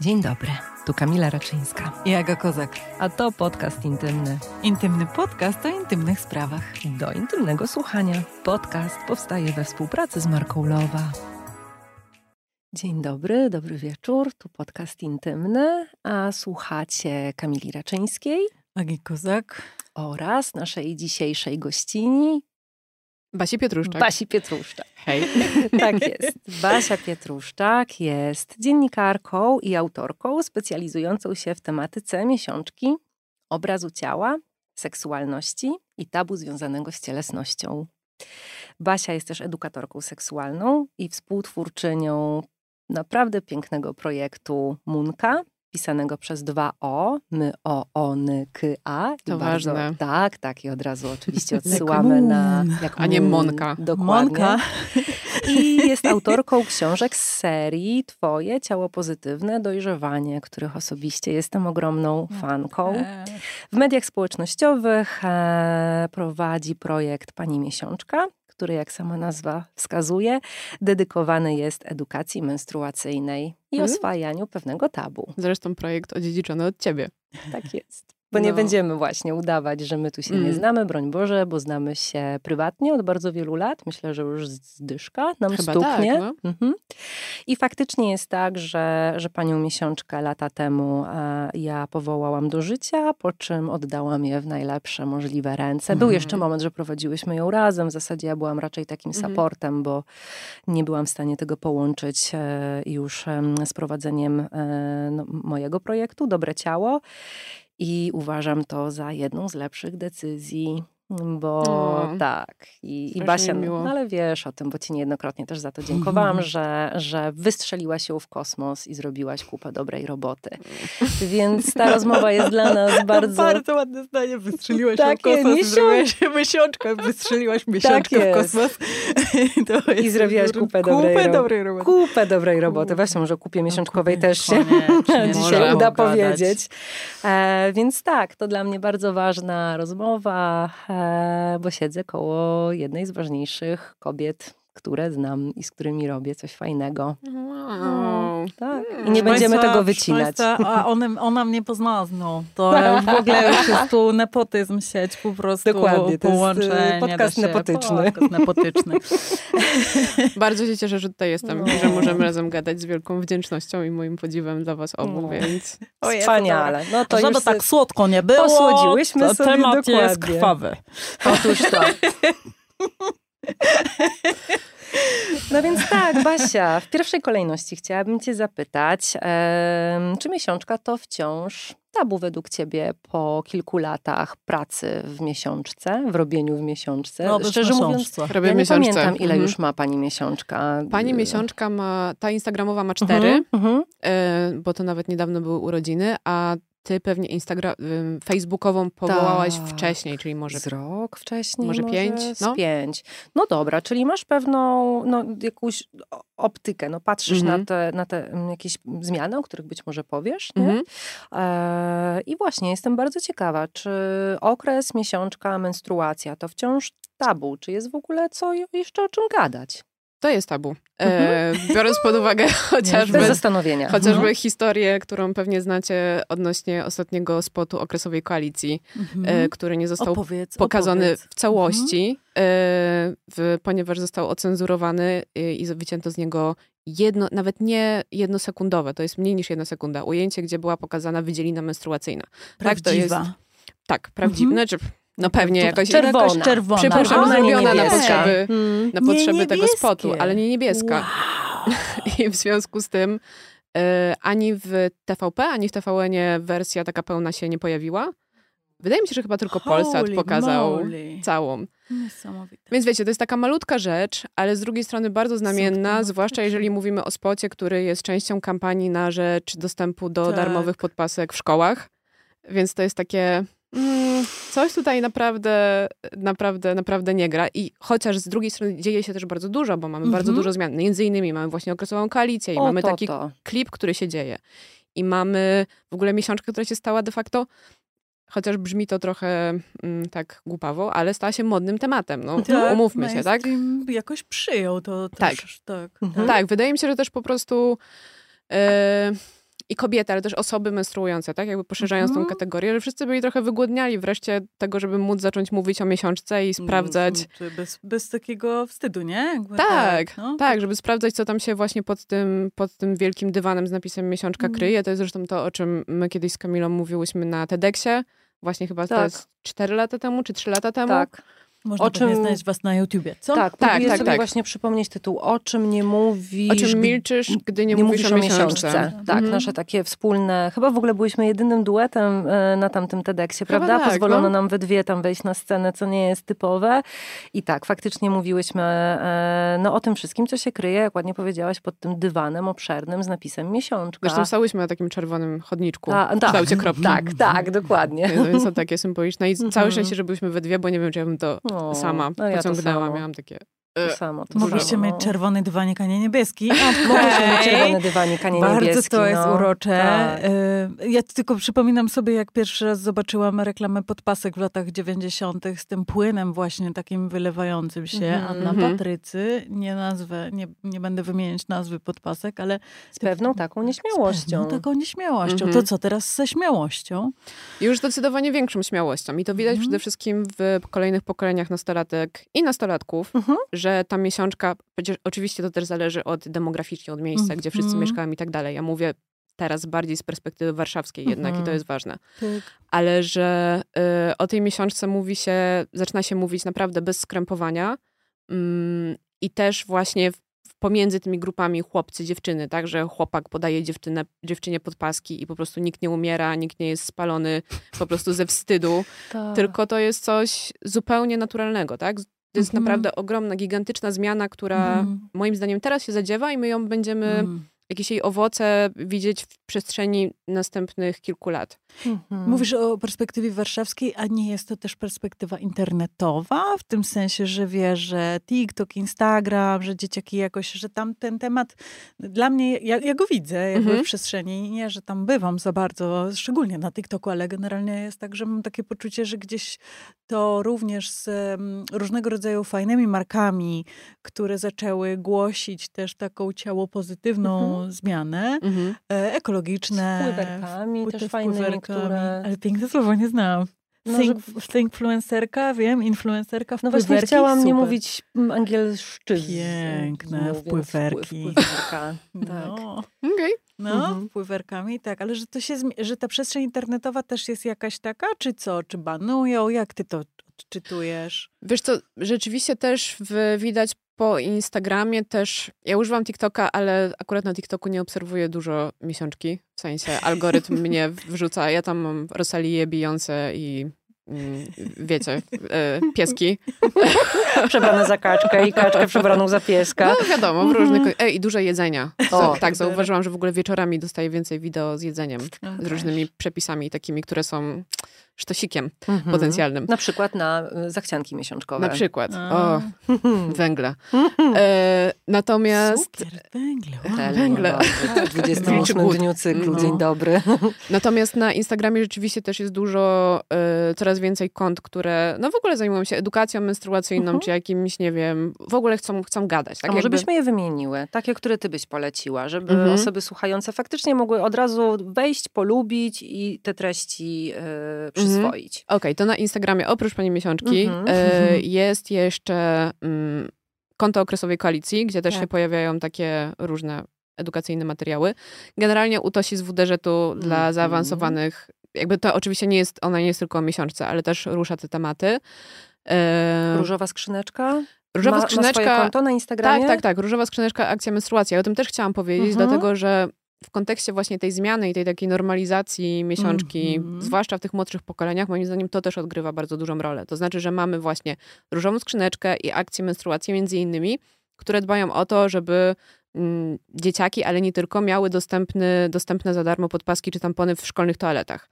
Dzień dobry, tu Kamila Raczyńska. I Aga Kozak. A to podcast intymny. Intymny podcast o intymnych sprawach. Do intymnego słuchania. Podcast powstaje we współpracy z marką Lowa. Dzień dobry, dobry wieczór. Tu podcast intymny, a słuchacie Kamili Raczyńskiej. Agi Kozak. Oraz naszej dzisiejszej gościni, Basi Pietruszczak. Basi Pietruszczak. Hej. tak jest. Basia Pietruszczak jest dziennikarką i autorką specjalizującą się w tematyce miesiączki, obrazu ciała, seksualności i tabu związanego z cielesnością. Basia jest też edukatorką seksualną i współtwórczynią naprawdę pięknego projektu Munka, pisanego przez dwa O, my O, O, N, K, A. I To bardzo, ważne. Tak, tak. I od razu oczywiście odsyłamy na... Jak A nie Monka. Dokładnie. Monka. I jest autorką książek z serii Twoje ciało pozytywne, dojrzewanie, których osobiście jestem ogromną fanką. E, W mediach społecznościowych e, prowadzi projekt Pani Miesiączka, który, jak sama nazwa wskazuje, dedykowany jest edukacji menstruacyjnej i Mhm. oswajaniu pewnego tabu. Zresztą projekt odziedziczony od ciebie. Tak jest. Bo nie No. będziemy właśnie udawać, że my tu się nie Mm. znamy, broń Boże, bo znamy się prywatnie od bardzo wielu lat. Myślę, że już z dyszka nam Chyba stuknie. tak, no. Mhm. I faktycznie jest tak, że, że panią miesiączkę lata temu e, ja powołałam do życia, po czym oddałam je w najlepsze możliwe ręce. Był Mhm. jeszcze moment, że prowadziłyśmy ją razem. W zasadzie ja byłam raczej takim Mhm. supportem, bo nie byłam w stanie tego połączyć e, już em, z prowadzeniem e, no, mojego projektu Dobre Ciało. I uważam to za jedną z lepszych decyzji, bo O, tak. I, i Basia, no ale wiesz o tym, bo ci niejednokrotnie też za to dziękowałam, że, że wystrzeliłaś ją w kosmos i zrobiłaś kupę dobrej roboty. Więc ta rozmowa jest dla nas bardzo... Bardzo ładne zdanie. Wystrzeliłaś Takie, ją w kosmos. miesiąc- Zrobiłaś miesiączkę. Wystrzeliłaś miesiączkę w jest. kosmos. I zrobiłaś kupę dobrej kupę ro- dobrej roboty. Kupę dobrej roboty. Właśnie może kupie miesiączkowej kupie, też się dzisiaj uda pogadać. powiedzieć. E, więc tak, to dla mnie bardzo ważna rozmowa, e, bo siedzę koło jednej z ważniejszych kobiet, które znam i z którymi robię coś fajnego. Wow. Tak. I Mm. nie będziemy państwa, tego wycinać. Państwa, a ona, ona mnie poznała znowu. To już w ogóle już jest tu nepotyzm sieć po prostu. Dokładnie, to jest, połączenie. y, podcast się- nepotyczny. Podcast nepotyczny. Bardzo się cieszę, że tutaj jestem No. i że możemy razem gadać z wielką wdzięcznością i moim podziwem dla was obu, No. więc O Jezu, Wspaniale. No to Żeby już tak słodko nie było, posłodziłyśmy to sobie temat jest krwawy. Otóż to. No więc tak, Basia, w pierwszej kolejności chciałabym cię zapytać, czy miesiączka to wciąż tabu według ciebie po kilku latach pracy w miesiączce, w robieniu w miesiączce? No, Szczerze mówiąc, miesiączce. robię ja nie miesiączce. pamiętam, ile Mhm. już ma pani miesiączka. Pani miesiączka ma, ta instagramowa ma cztery, Mhm, mhm. e, bo to nawet niedawno były urodziny, a ty pewnie Instagra ym, facebookową powołałaś Tak. wcześniej, czyli może Z rok wcześniej? Może pięć? Z No. pięć. No dobra, czyli masz pewną no, jakąś optykę, no patrzysz Mhm. na te, na te mm, jakieś zmiany, o których być może powiesz? Mhm. E, I właśnie jestem bardzo ciekawa, czy okres, miesiączka, menstruacja to wciąż tabu? Czy jest w ogóle co jeszcze o czym gadać? To jest tabu. E, biorąc pod uwagę chociażby, zastanowienia. chociażby historię, którą pewnie znacie odnośnie ostatniego spotu okresowej koalicji, e, który nie został Opowiedz, pokazany opowiedz. w całości, e, w, ponieważ został ocenzurowany e, i wycięto z niego jedno, nawet nie jednosekundowe, to jest mniej niż jedna sekunda, ujęcie, gdzie była pokazana wydzielina menstruacyjna. Tak, to jest- Prawdziwa. Tak, prawdziwe. Mhm. Znaczy, no pewnie jakoś... Czerwona. Jakaś czerwona. Przypuszczam, zrobiona na potrzeby, Mm. na Nie potrzeby tego spotu, ale nie niebieska. Wow. I w związku z tym e, ani w TVP, ani w TVN-ie wersja taka pełna się nie pojawiła. Wydaje mi się, że chyba tylko Polsat Holy pokazał moly. całą. Niesamowite. Więc wiecie, to jest taka malutka rzecz, ale z drugiej strony bardzo znamienna, zwłaszcza jeżeli mówimy o spocie, który jest częścią kampanii na rzecz dostępu do Tak. darmowych podpasek w szkołach. Więc to jest takie... Mm, coś tutaj naprawdę, naprawdę, naprawdę nie gra. I chociaż z drugiej strony dzieje się też bardzo dużo, bo mamy bardzo Mhm. dużo zmian. Między innymi mamy właśnie okresową koalicję i O, mamy to, taki to. klip, który się dzieje. I mamy w ogóle miesiączkę, która się stała de facto chociaż brzmi to trochę mm, tak głupawo, ale stała się modnym tematem. No, umówmy się, tak? jakoś przyjął to Tak. też. Tak. Mhm. Tak, wydaje mi się, że też po prostu e, i kobiety, ale też osoby menstruujące, tak? Jakby poszerzając Mhm. tą kategorię, że wszyscy byli trochę wygłodniali wreszcie tego, żeby móc zacząć mówić o miesiączce i sprawdzać, Mm, Czy bez, bez takiego wstydu, nie? Jakby tak, no. tak, żeby sprawdzać, co tam się właśnie pod tym, pod tym wielkim dywanem z napisem miesiączka Mhm. kryje. To jest zresztą to, o czym my kiedyś z Kamilą mówiłyśmy na TEDxie, właśnie chyba to Tak. jest 4 lata temu, czy 3 lata temu. Tak, Można O czym- znaleźć was na YouTubie, co? tak, Tak, tak, sobie tak. właśnie przypomnieć tytuł O czym nie mówisz, O czym milczysz, gdy nie, mówisz, o miesiączce. Tak, Mhm. nasze takie wspólne. Chyba w ogóle byliśmy jedynym duetem e, na tamtym TEDxie, Chyba prawda? tak, Pozwolono no. nam we dwie tam wejść na scenę, co nie jest typowe. I tak, faktycznie mówiłyśmy e, no, o tym wszystkim, co się kryje, jak ładnie powiedziałaś, pod tym dywanem obszernym z napisem miesiączka. Zresztą stałyśmy na takim czerwonym chodniczku A, w tak, kształcie kropki. Tak, tak, dokładnie. No Więc to takie symboliczne. I Mhm. całe szczęście, że byliśmy we dwie, bo nie wiem, czy ja bym to O, sama no ja pociągnęła. Miałam takie... To samo. To Mogliście samo. mieć czerwony dywanik, a nie niebieski. Mogliśmy mieć Okej. czerwony dywanik, a nie Bardzo niebieski. to jest no. urocze. Tak. Y, Ja tylko przypominam sobie, jak pierwszy raz zobaczyłam reklamę podpasek w latach 90. z tym płynem właśnie takim wylewającym się. Mhm. Anna Mhm. Patrycy, nie nazwę, nie, nie będę wymieniać nazwy podpasek, ale Z pewną taką nieśmiałością. No taką nieśmiałością. Mhm. To co teraz ze śmiałością? Już zdecydowanie większą śmiałością. I to widać Mhm. przede wszystkim w kolejnych pokoleniach nastolatek i nastolatków, Mhm. Że ta miesiączka, oczywiście to też zależy od demograficznie, od miejsca, gdzie wszyscy Mhm. mieszkają i tak dalej. Ja mówię teraz bardziej z perspektywy warszawskiej jednak i to Mhm. jest ważne. Tak. Ale że y, o tej miesiączce mówi się, zaczyna się mówić naprawdę bez skrępowania mm, i też właśnie w, pomiędzy tymi grupami chłopcy, dziewczyny, tak, że chłopak podaje dziewczynę, dziewczynie podpaski i po prostu nikt nie umiera, nikt nie jest spalony po prostu ze wstydu, Tak. tylko to jest coś zupełnie naturalnego, tak? To jest Mhm. naprawdę ogromna, gigantyczna zmiana, która Mhm. moim zdaniem teraz się zadziewa i my ją będziemy, Mm. Jakieś jej owoce widzieć w przestrzeni następnych kilku lat. Mhm. Mówisz o perspektywie warszawskiej, a nie jest to też perspektywa internetowa? W tym sensie, że wiesz, że TikTok, Instagram, że dzieciaki jakoś, że tam ten temat dla mnie, ja, ja go widzę jakby Mhm. w przestrzeni. Nie, że tam bywam za bardzo, szczególnie na TikToku, ale generalnie jest tak, że mam takie poczucie, że gdzieś to również z em, różnego rodzaju fajnymi markami, które zaczęły głosić też taką ciało pozytywną zmianę, Mhm. e, ekologiczne. Z pływerkami też fajnymi, wpływerkami. które... Ale piękne słowo, nie znałam. No, Think, Thinkfluencerka, wiem, influencerka, No właśnie wpływerki, chciałam nie mówić angielszczyzny. Piękne, mówiąc wpływerki. wpływ- Wpływerka, tak. No, Okej. no Mhm. wpływerkami, tak. Ale że, to się, że ta przestrzeń internetowa też jest jakaś taka, czy co? Czy banują? Jak ty to odczytujesz? Wiesz co, rzeczywiście też w, widać po Instagramie też, ja używam TikToka, ale akurat na TikToku nie obserwuję dużo miesiączki, w sensie algorytm mnie wrzuca, ja tam mam Rosalię, Beyoncé i wiecie, e, pieski. Przebrane za kaczkę i kaczkę przebraną za pieska. No wiadomo, w różnych... Ej, i dużo jedzenia. O, tak, zauważyłam, że w ogóle wieczorami dostaję więcej wideo z jedzeniem, z Okej. różnymi przepisami takimi, które są sztosikiem Mhm. potencjalnym. Na przykład na y, zachcianki miesiączkowe. Na przykład. A. O, węgla. E, natomiast Cukier, węgle. wow. Węgle. Węgle. W 28 Głód. dniu cyklu. No. Dzień dobry. Natomiast na Instagramie rzeczywiście też jest dużo, y, coraz więcej kont, które no w ogóle zajmują się edukacją menstruacyjną, Mhm. czy jakimś, nie wiem, w ogóle chcą, chcą gadać. Tak A może jakby- byśmy je wymieniły? Takie, które ty byś poleciła, żeby Mhm. osoby słuchające faktycznie mogły od razu wejść, polubić i te treści y, przyswoić. Okej, to na Instagramie oprócz Pani Miesiączki Mhm. e, jest jeszcze mm, konto okresowej koalicji, gdzie też Tak. się pojawiają takie różne edukacyjne materiały. Generalnie u Tosi z WDŻ-u dla Mhm. zaawansowanych, jakby to oczywiście nie jest, ona nie jest tylko o miesiączce, ale też rusza te tematy. Różowa skrzyneczka? Różowa ma, Ma skrzyneczka konto na Instagramie? Tak, tak, tak. Różowa skrzyneczka, akcja menstruacji. Ja o tym też chciałam powiedzieć, Mhm. dlatego że w kontekście właśnie tej zmiany i tej takiej normalizacji miesiączki, Mhm. zwłaszcza w tych młodszych pokoleniach, moim zdaniem to też odgrywa bardzo dużą rolę. To znaczy, że mamy właśnie różową skrzyneczkę i akcję menstruacji między innymi, które dbają o to, żeby dzieciaki, ale nie tylko, miały dostępny, dostępne za darmo podpaski czy tampony w szkolnych toaletach.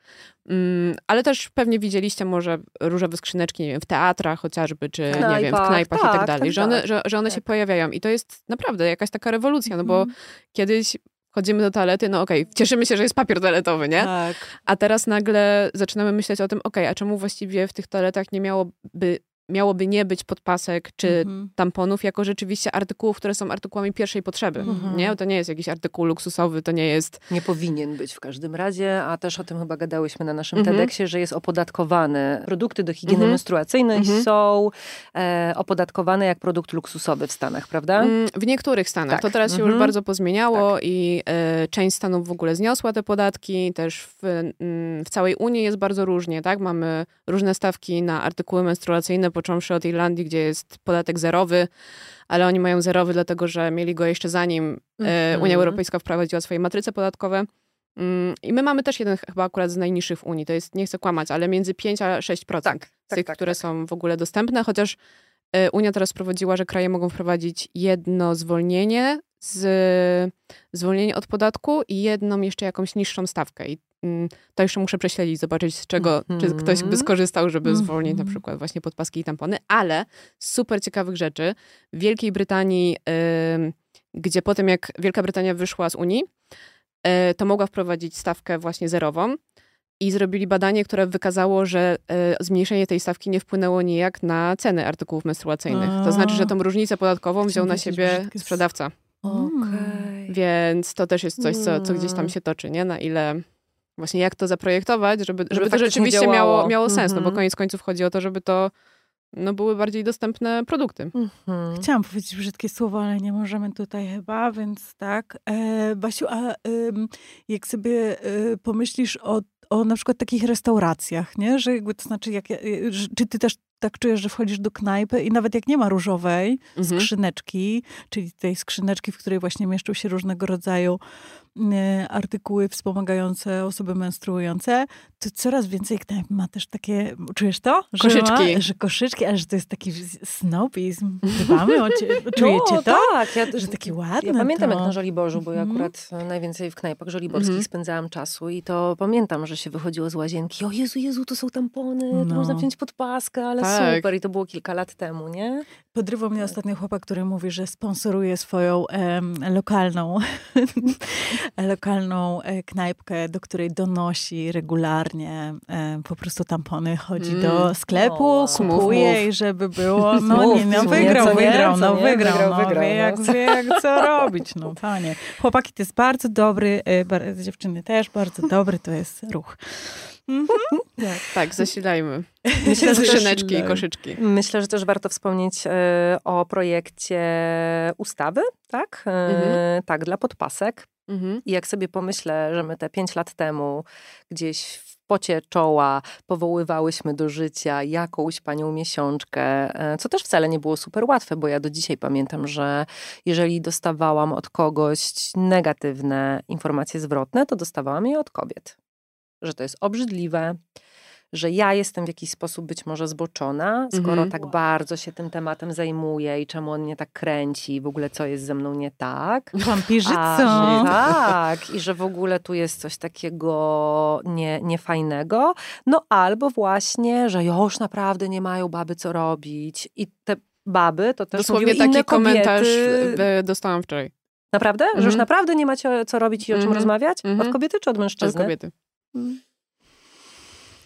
Mm, ale też pewnie widzieliście może różowe skrzyneczki, nie wiem, w teatrach chociażby, czy nie wiem, w knajpach, knajpach i tak, tak dalej, tak, że one, tak. że, że one się Tak. pojawiają. I to jest naprawdę jakaś taka rewolucja, no bo Mhm. kiedyś chodzimy do toalety, no okej, cieszymy się, że jest papier toaletowy, nie? Tak. A teraz nagle zaczynamy myśleć o tym, okej, a czemu właściwie w tych toaletach nie miałoby miałoby nie być podpasek czy Mhm. tamponów jako rzeczywiście artykułów, które są artykułami pierwszej potrzeby. Mhm. Nie? To nie jest jakiś artykuł luksusowy, to nie jest... Nie powinien być w każdym razie, a też o tym chyba gadałyśmy na naszym Mhm. TEDxie, że jest opodatkowany. Produkty do higieny Mhm. menstruacyjnej Mhm. są e, opodatkowane jak produkt luksusowy w Stanach, prawda? Mm, W niektórych stanach. Tak. To teraz się Mhm. już bardzo pozmieniało i e, część stanów w ogóle zniosła te podatki. Też w, mm, w całej Unii jest bardzo różnie, tak? Mamy różne stawki na artykuły menstruacyjne, począwszy od Irlandii, gdzie jest podatek zerowy, ale oni mają zerowy, dlatego że mieli go jeszcze zanim e, Mhm. Unia Europejska wprowadziła swoje matryce podatkowe. Mm, I my mamy też jeden chyba akurat z najniższych w Unii. To jest, nie chcę kłamać, ale między 5 a 6% Tak, z tak, tych, tak, które tak. są w ogóle dostępne, chociaż e, Unia teraz wprowadziła, że kraje mogą wprowadzić jedno zwolnienie z zwolnienie od podatku i jedną jeszcze jakąś niższą stawkę. I to jeszcze muszę prześledzić, zobaczyć z czego, czy Mhm. ktoś by skorzystał, żeby Mhm. zwolnić na przykład właśnie podpaski i tampony, ale super ciekawych rzeczy w Wielkiej Brytanii, gdzie potem jak Wielka Brytania wyszła z Unii, y, to mogła wprowadzić stawkę właśnie zerową i zrobili badanie, które wykazało, że y, zmniejszenie tej stawki nie wpłynęło nijak na ceny artykułów menstruacyjnych. To znaczy, że tą różnicę podatkową wziął na siebie sprzedawca. Okej. Więc to też jest coś, co, co gdzieś tam Mm. się toczy, nie? Na ile właśnie jak to zaprojektować, żeby, żeby, to faktycznie rzeczywiście miało, miało sens, no bo Mhm. koniec końców chodzi o to, żeby to no, były bardziej dostępne produkty. Mhm. Chciałam powiedzieć brzydkie słowo, ale nie możemy tutaj chyba, więc tak. E, Basiu, a ym, jak sobie y, pomyślisz o, o na przykład takich restauracjach, nie? Że jakby to znaczy, jak, ja- że- czy ty też tak czujesz, że wchodzisz do knajpy i nawet jak nie ma różowej Mhm. skrzyneczki, czyli tej skrzyneczki, w której właśnie mieszczą się różnego rodzaju artykuły wspomagające osoby menstruujące, to coraz więcej knajp ma też takie, czujesz to? Że Koszyczki. Ma, że koszyczki, ale że to jest taki snobizm. Dbamy o cie, czujecie no, to? Tak, ja, Że takie ładne Ja pamiętam to. jak na Żoliborzu, bo ja Mhm. akurat e, najwięcej w knajpach żoliborskich Mhm. spędzałam czasu i to pamiętam, że się wychodziło z łazienki. O Jezu, Jezu, to są tampony, to No. można wziąć podpaskę, ale Tak. super. I to było kilka lat temu, nie? Podrywał mnie ostatnio chłopak, który mówi, że sponsoruje swoją em, lokalną, lokalną e, knajpkę, do której donosi regularnie e, po prostu tampony. Chodzi Mm. do sklepu, O, kupuje i żeby było, no Smooth, nie, no smooth, wygrał, wygrał, no nie? wygrał, Wygrał, no wygrał, wie jak, no. wie jak co robić, no panie. Chłopaki, to jest bardzo dobry, e, bar, dziewczyny też bardzo dobry, to jest ruch. Mhm. Tak. Tak, zasilajmy. Myślę, że Skrzyneczki i koszyczki. Myślę, że też warto wspomnieć e, o projekcie ustawy, tak? E, Mhm. Tak, dla podpasek. Mhm. I jak sobie pomyślę, że my te pięć lat temu gdzieś w pocie czoła powoływałyśmy do życia jakąś panią miesiączkę, e, co też wcale nie było super łatwe, bo ja do dzisiaj pamiętam, że jeżeli dostawałam od kogoś negatywne informacje zwrotne, to dostawałam je od kobiet. Że to jest obrzydliwe, że ja jestem w jakiś sposób być może zboczona, skoro Mhm. tak bardzo się tym tematem zajmuję i czemu on mnie tak kręci, w ogóle co jest ze mną nie tak. A, że tak, i że w ogóle tu jest coś takiego nie, niefajnego. No albo właśnie, że już naprawdę nie mają baby co robić. I te baby to też Dosłownie mówiły taki komentarz e, dostałam wczoraj Naprawdę? Że już Mhm. naprawdę nie macie co robić i o czym Mhm. rozmawiać? Mhm. Od kobiety czy od od mężczyzny? kobiety.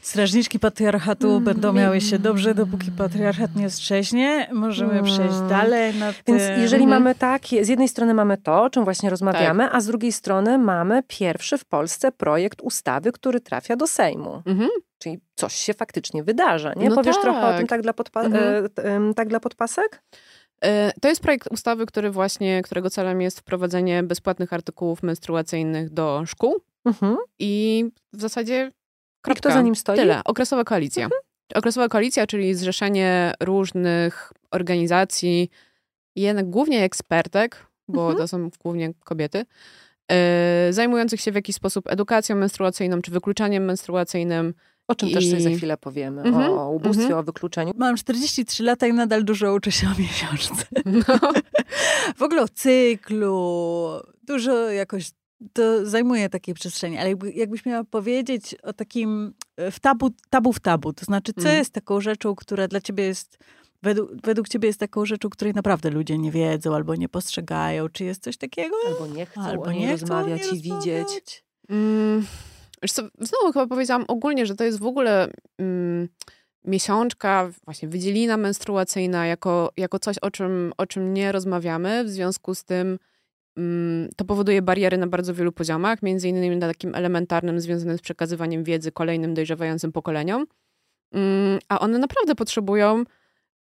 Strażniczki patriarchatu Mm. będą miały się dobrze, dopóki patriarchat nie strzeźnie. Możemy Mm. przejść dalej na Więc tym. jeżeli Mhm. mamy tak, z jednej strony mamy to, o czym właśnie rozmawiamy, a z drugiej strony mamy pierwszy w Polsce projekt ustawy, który trafia do Sejmu. Mhm. Czyli coś się faktycznie wydarza, nie? No Powiesz tak. trochę o tym tak dla, podpa- Mhm. e, t- em, tak dla podpasek? E, To jest projekt ustawy, który właśnie, którego celem jest wprowadzenie bezpłatnych artykułów menstruacyjnych do szkół Mhm. i w zasadzie I kropka. kto za nim stoi? Tyle. Okresowa koalicja. Okresowa koalicja, czyli zrzeszenie różnych organizacji, jednak głównie ekspertek, bo Mhm. to są głównie kobiety, e, zajmujących się w jakiś sposób edukacją menstruacyjną czy wykluczaniem menstruacyjnym. O czym też sobie za I- chwilę powiemy. Mhm. O ubóstwie, Mhm. o wykluczeniu. Mam 43 lata i nadal dużo uczę się o miesiączce. No. W ogóle o cyklu. Dużo jakoś to zajmuje takiej przestrzeni. Ale jakby, jakbyś miała powiedzieć o takim e, w tabu, tabu w tabu, to znaczy, co Mhm. jest taką rzeczą, która dla ciebie jest, według, według ciebie jest taką rzeczą, której naprawdę ludzie nie wiedzą albo nie postrzegają. Czy jest coś takiego? Albo nie chcą Albo o niej nie rozmawiać i widzieć. Mm, znowu chyba powiedziałam ogólnie, że to jest w ogóle mm, miesiączka, właśnie wydzielina menstruacyjna jako, jako coś, o czym, o czym nie rozmawiamy. W związku z tym mm, to powoduje bariery na bardzo wielu poziomach, między innymi na takim elementarnym związanym z przekazywaniem wiedzy kolejnym dojrzewającym pokoleniom. Mm, a one naprawdę potrzebują,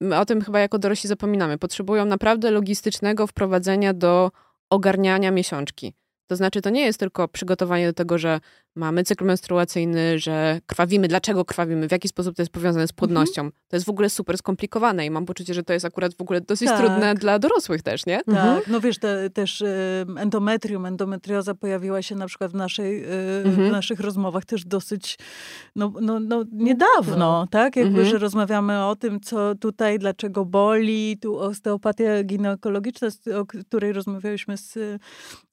my o tym chyba jako dorośli zapominamy, potrzebują naprawdę logistycznego wprowadzenia do ogarniania miesiączki. To znaczy, to nie jest tylko przygotowanie do tego, że mamy cykl menstruacyjny, że krwawimy, dlaczego krwawimy, w jaki sposób to jest powiązane z Mhm. płodnością. To jest w ogóle super skomplikowane i mam poczucie, że to jest akurat w ogóle dosyć Tak. trudne dla dorosłych też, nie? Mhm. Tak, no wiesz, te, też endometrium, endometrioza pojawiła się na przykład w, naszej, y, Mhm. w naszych rozmowach też dosyć no, no, no, niedawno, tak? Jakby, Mhm. że rozmawiamy o tym, co tutaj, dlaczego boli, tu osteopatia ginekologiczna, o której rozmawialiśmy z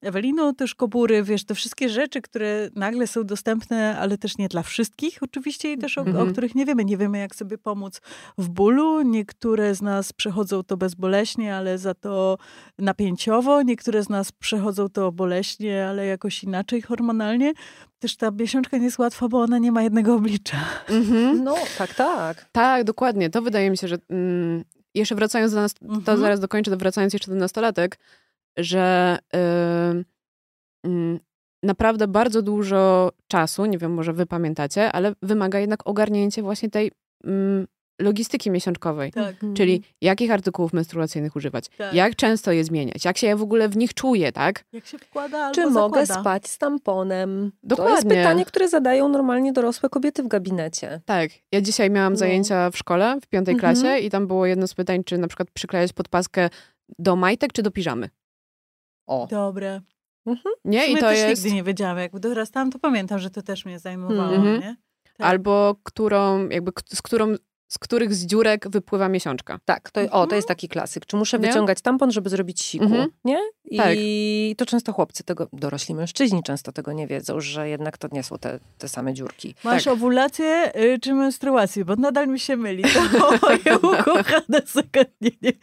Eweliną też Kobury, wiesz, te wszystkie rzeczy, które nagle są dostępne, ale też nie dla wszystkich oczywiście i też o, o Mhm. których nie wiemy. Nie wiemy, jak sobie pomóc w bólu. Niektóre z nas przechodzą to bezboleśnie, ale za to napięciowo. Niektóre z nas przechodzą to boleśnie, ale jakoś inaczej hormonalnie. Też ta miesiączka nie jest łatwa, bo ona nie ma jednego oblicza. Mhm. No, tak, tak. Tak, dokładnie. To wydaje mi się, że mm, jeszcze wracając do nas, to Mhm. zaraz dokończę, to wracając jeszcze do nastolatek, że ym, naprawdę bardzo dużo czasu, nie wiem, może wy pamiętacie, ale wymaga jednak ogarnięcie właśnie tej ym, logistyki miesiączkowej. Tak. Czyli jakich artykułów menstruacyjnych używać, Tak. jak często je zmieniać, jak się ja w ogóle w nich czuję, tak? Jak się wkłada albo Czy mogę zakłada. spać z tamponem? To jest Dokładnie. pytanie, które zadają normalnie dorosłe kobiety w gabinecie. Tak. Ja dzisiaj miałam No. zajęcia w szkole, w piątej Mhm. klasie i tam było jedno z pytań, czy na przykład przyklejać podpaskę do majtek, czy do piżamy. O. Dobre. Nie? W sumie I to też jest... nigdy nie wiedziałam. Jak dorastałam, to pamiętam, że to też mnie zajmowało, Mhm. nie? Tak. Albo którą, jakby, z którą, z których z dziurek wypływa miesiączka. Tak, to, o, to jest taki klasyk. Czy muszę Nie? wyciągać tampon, żeby zrobić siku, Mhm. nie? Tak. I to często chłopcy tego, dorośli mężczyźni często tego nie wiedzą, że jednak to nie są te, te same dziurki. Masz tak. owulację y, czy menstruację? Bo nadal mi się myli. To moje ukochane zagadnienie.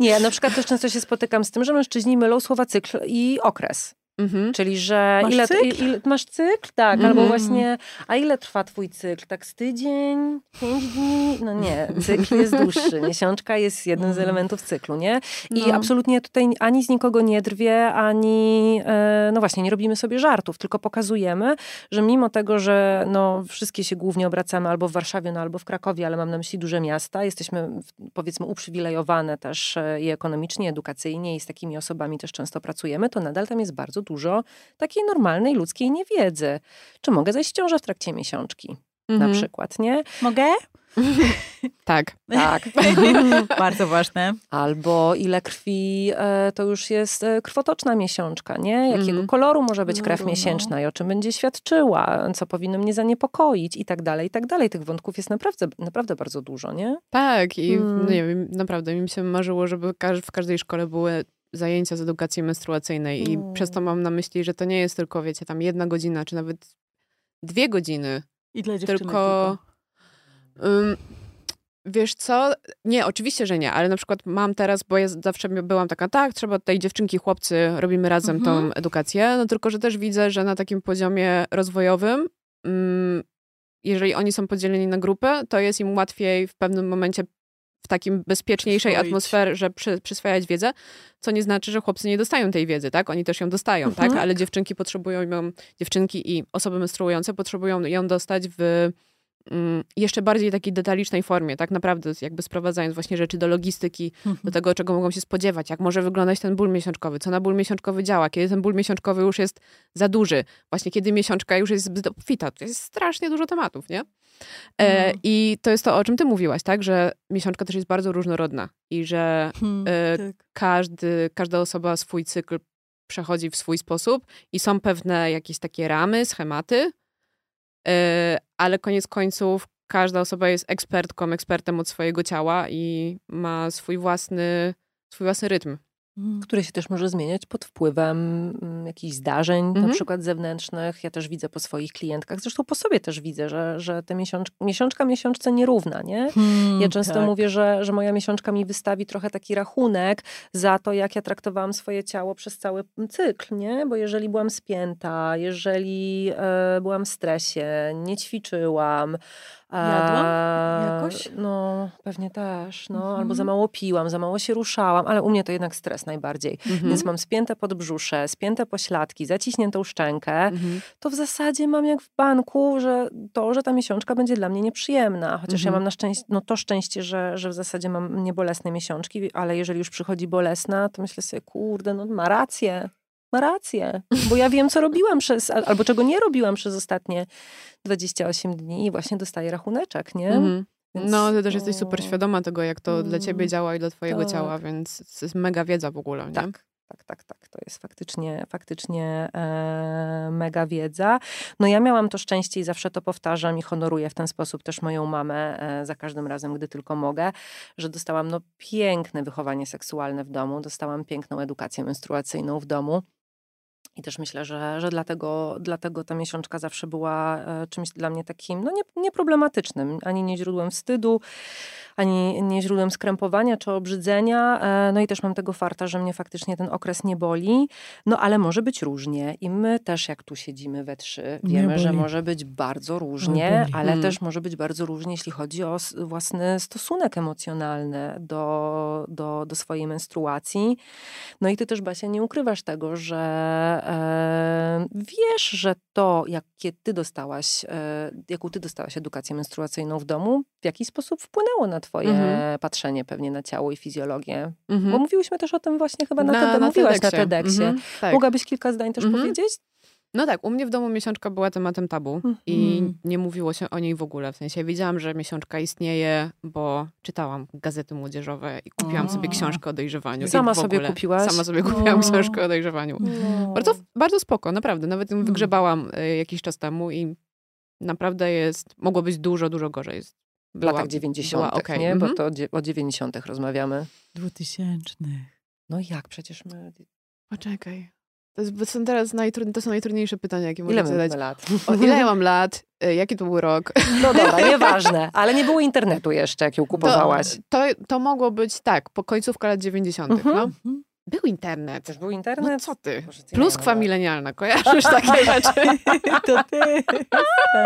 Nie, ja na przykład też często się spotykam z tym, że mężczyźni mylą słowa cykl i okres. Mhm. Czyli, że Masz ile, cykl? il- masz cykl? Tak, Mhm. albo właśnie, a ile trwa twój cykl? Tak z tydzień, pięć dni? No nie, cykl jest dłuższy. Miesiączka jest jednym z Mhm. elementów cyklu, nie? I No. absolutnie tutaj ani z nikogo nie drwie, ani, e, no właśnie, nie robimy sobie żartów, tylko pokazujemy, że mimo tego, że no, wszystkie się głównie obracamy albo w Warszawie, no, albo w Krakowie, ale mam na myśli duże miasta, jesteśmy powiedzmy uprzywilejowane też e, i ekonomicznie, edukacyjnie i z takimi osobami też często pracujemy, to nadal tam jest bardzo dużo takiej normalnej ludzkiej niewiedzy. Czy mogę zajść w ciążę w trakcie miesiączki? Mhm. Na przykład, nie? Mogę? Tak. Tak. Bardzo ważne. Albo ile krwi e, to już jest e, krwotoczna miesiączka, nie? Jakiego Mhm. koloru może być No, krew no. miesięczna i o czym będzie świadczyła, co powinno mnie zaniepokoić i tak dalej, i tak dalej. Tych wątków jest naprawdę, naprawdę bardzo dużo, nie? Tak. I Mm. nie wiem, naprawdę mi się marzyło, żeby w każdej szkole były zajęcia z edukacji menstruacyjnej i Mm. przez to mam na myśli, że to nie jest tylko, wiecie, tam jedna godzina, czy nawet dwie godziny, I dla dziewczynek tylko... Ym, wiesz co? Nie, oczywiście, że nie, ale na przykład mam teraz, bo ja zawsze byłam taka, tak, trzeba tutaj dziewczynki, chłopcy, robimy razem Mhm. tą edukację, no tylko, że też widzę, że na takim poziomie rozwojowym, ym, jeżeli oni są podzieleni na grupy, to jest im łatwiej w pewnym momencie w takim bezpieczniejszej Przyswoić. atmosferze przy, przyswajać wiedzę, co nie znaczy, że chłopcy nie dostają tej wiedzy, tak? Oni też ją dostają, Mhm. tak? Ale dziewczynki potrzebują ją, dziewczynki i osoby menstruujące potrzebują ją dostać w jeszcze bardziej takiej detalicznej formie, tak naprawdę jakby sprowadzając właśnie rzeczy do logistyki, do tego, czego mogą się spodziewać, jak może wyglądać ten ból miesiączkowy, co na ból miesiączkowy działa, kiedy ten ból miesiączkowy już jest za duży, właśnie kiedy miesiączka już jest zbyt obfita. To jest strasznie dużo tematów, nie? E, Mhm. I to jest to, o czym ty mówiłaś, tak? Że miesiączka też jest bardzo różnorodna i że Hmm, e, tak. każdy, każda osoba swój cykl przechodzi w swój sposób i są pewne jakieś takie ramy, schematy, e, ale koniec końców każda osoba jest ekspertką, ekspertem od swojego ciała i ma swój własny, swój własny rytm. Hmm. Który się też może zmieniać pod wpływem mm, jakichś zdarzeń, na Mhm. przykład zewnętrznych. Ja też widzę po swoich klientkach, zresztą po sobie też widzę, że, że te miesiączka, miesiączka miesiączce nierówna, nie? Hmm, Ja często tak. mówię, że, że moja miesiączka mi wystawi trochę taki rachunek za to, jak ja traktowałam swoje ciało przez cały cykl, nie? Bo jeżeli byłam spięta, jeżeli e, byłam w stresie, nie ćwiczyłam, Jadłam Eee, jakoś? No, pewnie też. No, Mhm. Albo za mało piłam, za mało się ruszałam, ale u mnie to jednak stres najbardziej. Mhm. Więc mam spięte podbrzusze, spięte pośladki, zaciśniętą szczękę. Mhm. To w zasadzie mam jak w banku, że to, że ta miesiączka będzie dla mnie nieprzyjemna. Chociaż ja Mhm. mam na szczęście, no to szczęście, że, że w zasadzie mam niebolesne miesiączki, ale jeżeli już przychodzi bolesna, to myślę sobie, kurde, no ma rację. Ma rację, bo ja wiem, co robiłam przez, al- albo czego nie robiłam przez ostatnie 28 dni i właśnie dostaję rachuneczek, nie? Mhm. Więc, No, ty też jesteś super świadoma tego, jak to dla ciebie Mm, działa i dla twojego tak. ciała, więc to jest mega wiedza w ogóle, nie? Tak, tak, tak, tak. To jest faktycznie, faktycznie e, mega wiedza. No ja miałam to szczęście i zawsze to powtarzam i honoruję w ten sposób też moją mamę e, za każdym razem, gdy tylko mogę, że dostałam no piękne wychowanie seksualne w domu, dostałam piękną edukację menstruacyjną w domu. I też myślę, że, że dlatego, dlatego ta miesiączka zawsze była e, czymś dla mnie takim no, nie, nieproblematycznym. Ani nie źródłem wstydu, ani nie źródłem skrępowania czy obrzydzenia. E, No i też mam tego farta, że mnie faktycznie ten okres nie boli. No ale może być różnie. I my też jak tu siedzimy we trzy, Nie wiemy, że może być bardzo różnie, ale Mm. też może być bardzo różnie, jeśli chodzi o własny stosunek emocjonalny do, do, do swojej menstruacji. No i ty też, Basia, nie ukrywasz tego, że wiesz, że to, jakie ty dostałaś, e, jaką ty dostałaś edukację menstruacyjną w domu, w jakiś sposób wpłynęło na twoje Mhm. patrzenie pewnie na ciało i fizjologię. Mhm. Bo mówiłyśmy też o tym właśnie chyba na, TED, mówiłaś na TEDxie. Mhm, tak. Mogłabyś kilka zdań też Mhm. powiedzieć? No tak, u mnie w domu miesiączka była tematem tabu i Mhm. nie mówiło się o niej w ogóle. W sensie wiedziałam, że miesiączka istnieje, bo czytałam gazety młodzieżowe i kupiłam O. sobie książkę o dojrzewaniu. Sama sobie kupiłaś? Sama sobie kupiłam O. książkę o dojrzewaniu. No. Bardzo, bardzo spoko, naprawdę. Nawet ją Mm. wygrzebałam y, jakiś czas temu i naprawdę jest, mogło być dużo, dużo gorzej. Jest- W była- latach 90., była okej, nie? Bo mhm. to o 90. rozmawiamy. Dwutysięcznych. No jak? Przecież my... Poczekaj. To, jest, są teraz najtrudniej, to są najtrudniejsze pytania, jakie Ile zadać. lat? O, ile ja mam lat? Y, Jaki to był rok? No dobra, nieważne. Ale nie było internetu jeszcze, jak ją kupowałaś. To, to mogło być tak, po końcówka lat 90. Mhm. No. Był internet. Też był No internet? co ty? Boże, ty Pluskwa nie milenialna, kojarzysz takie rzeczy? To ty.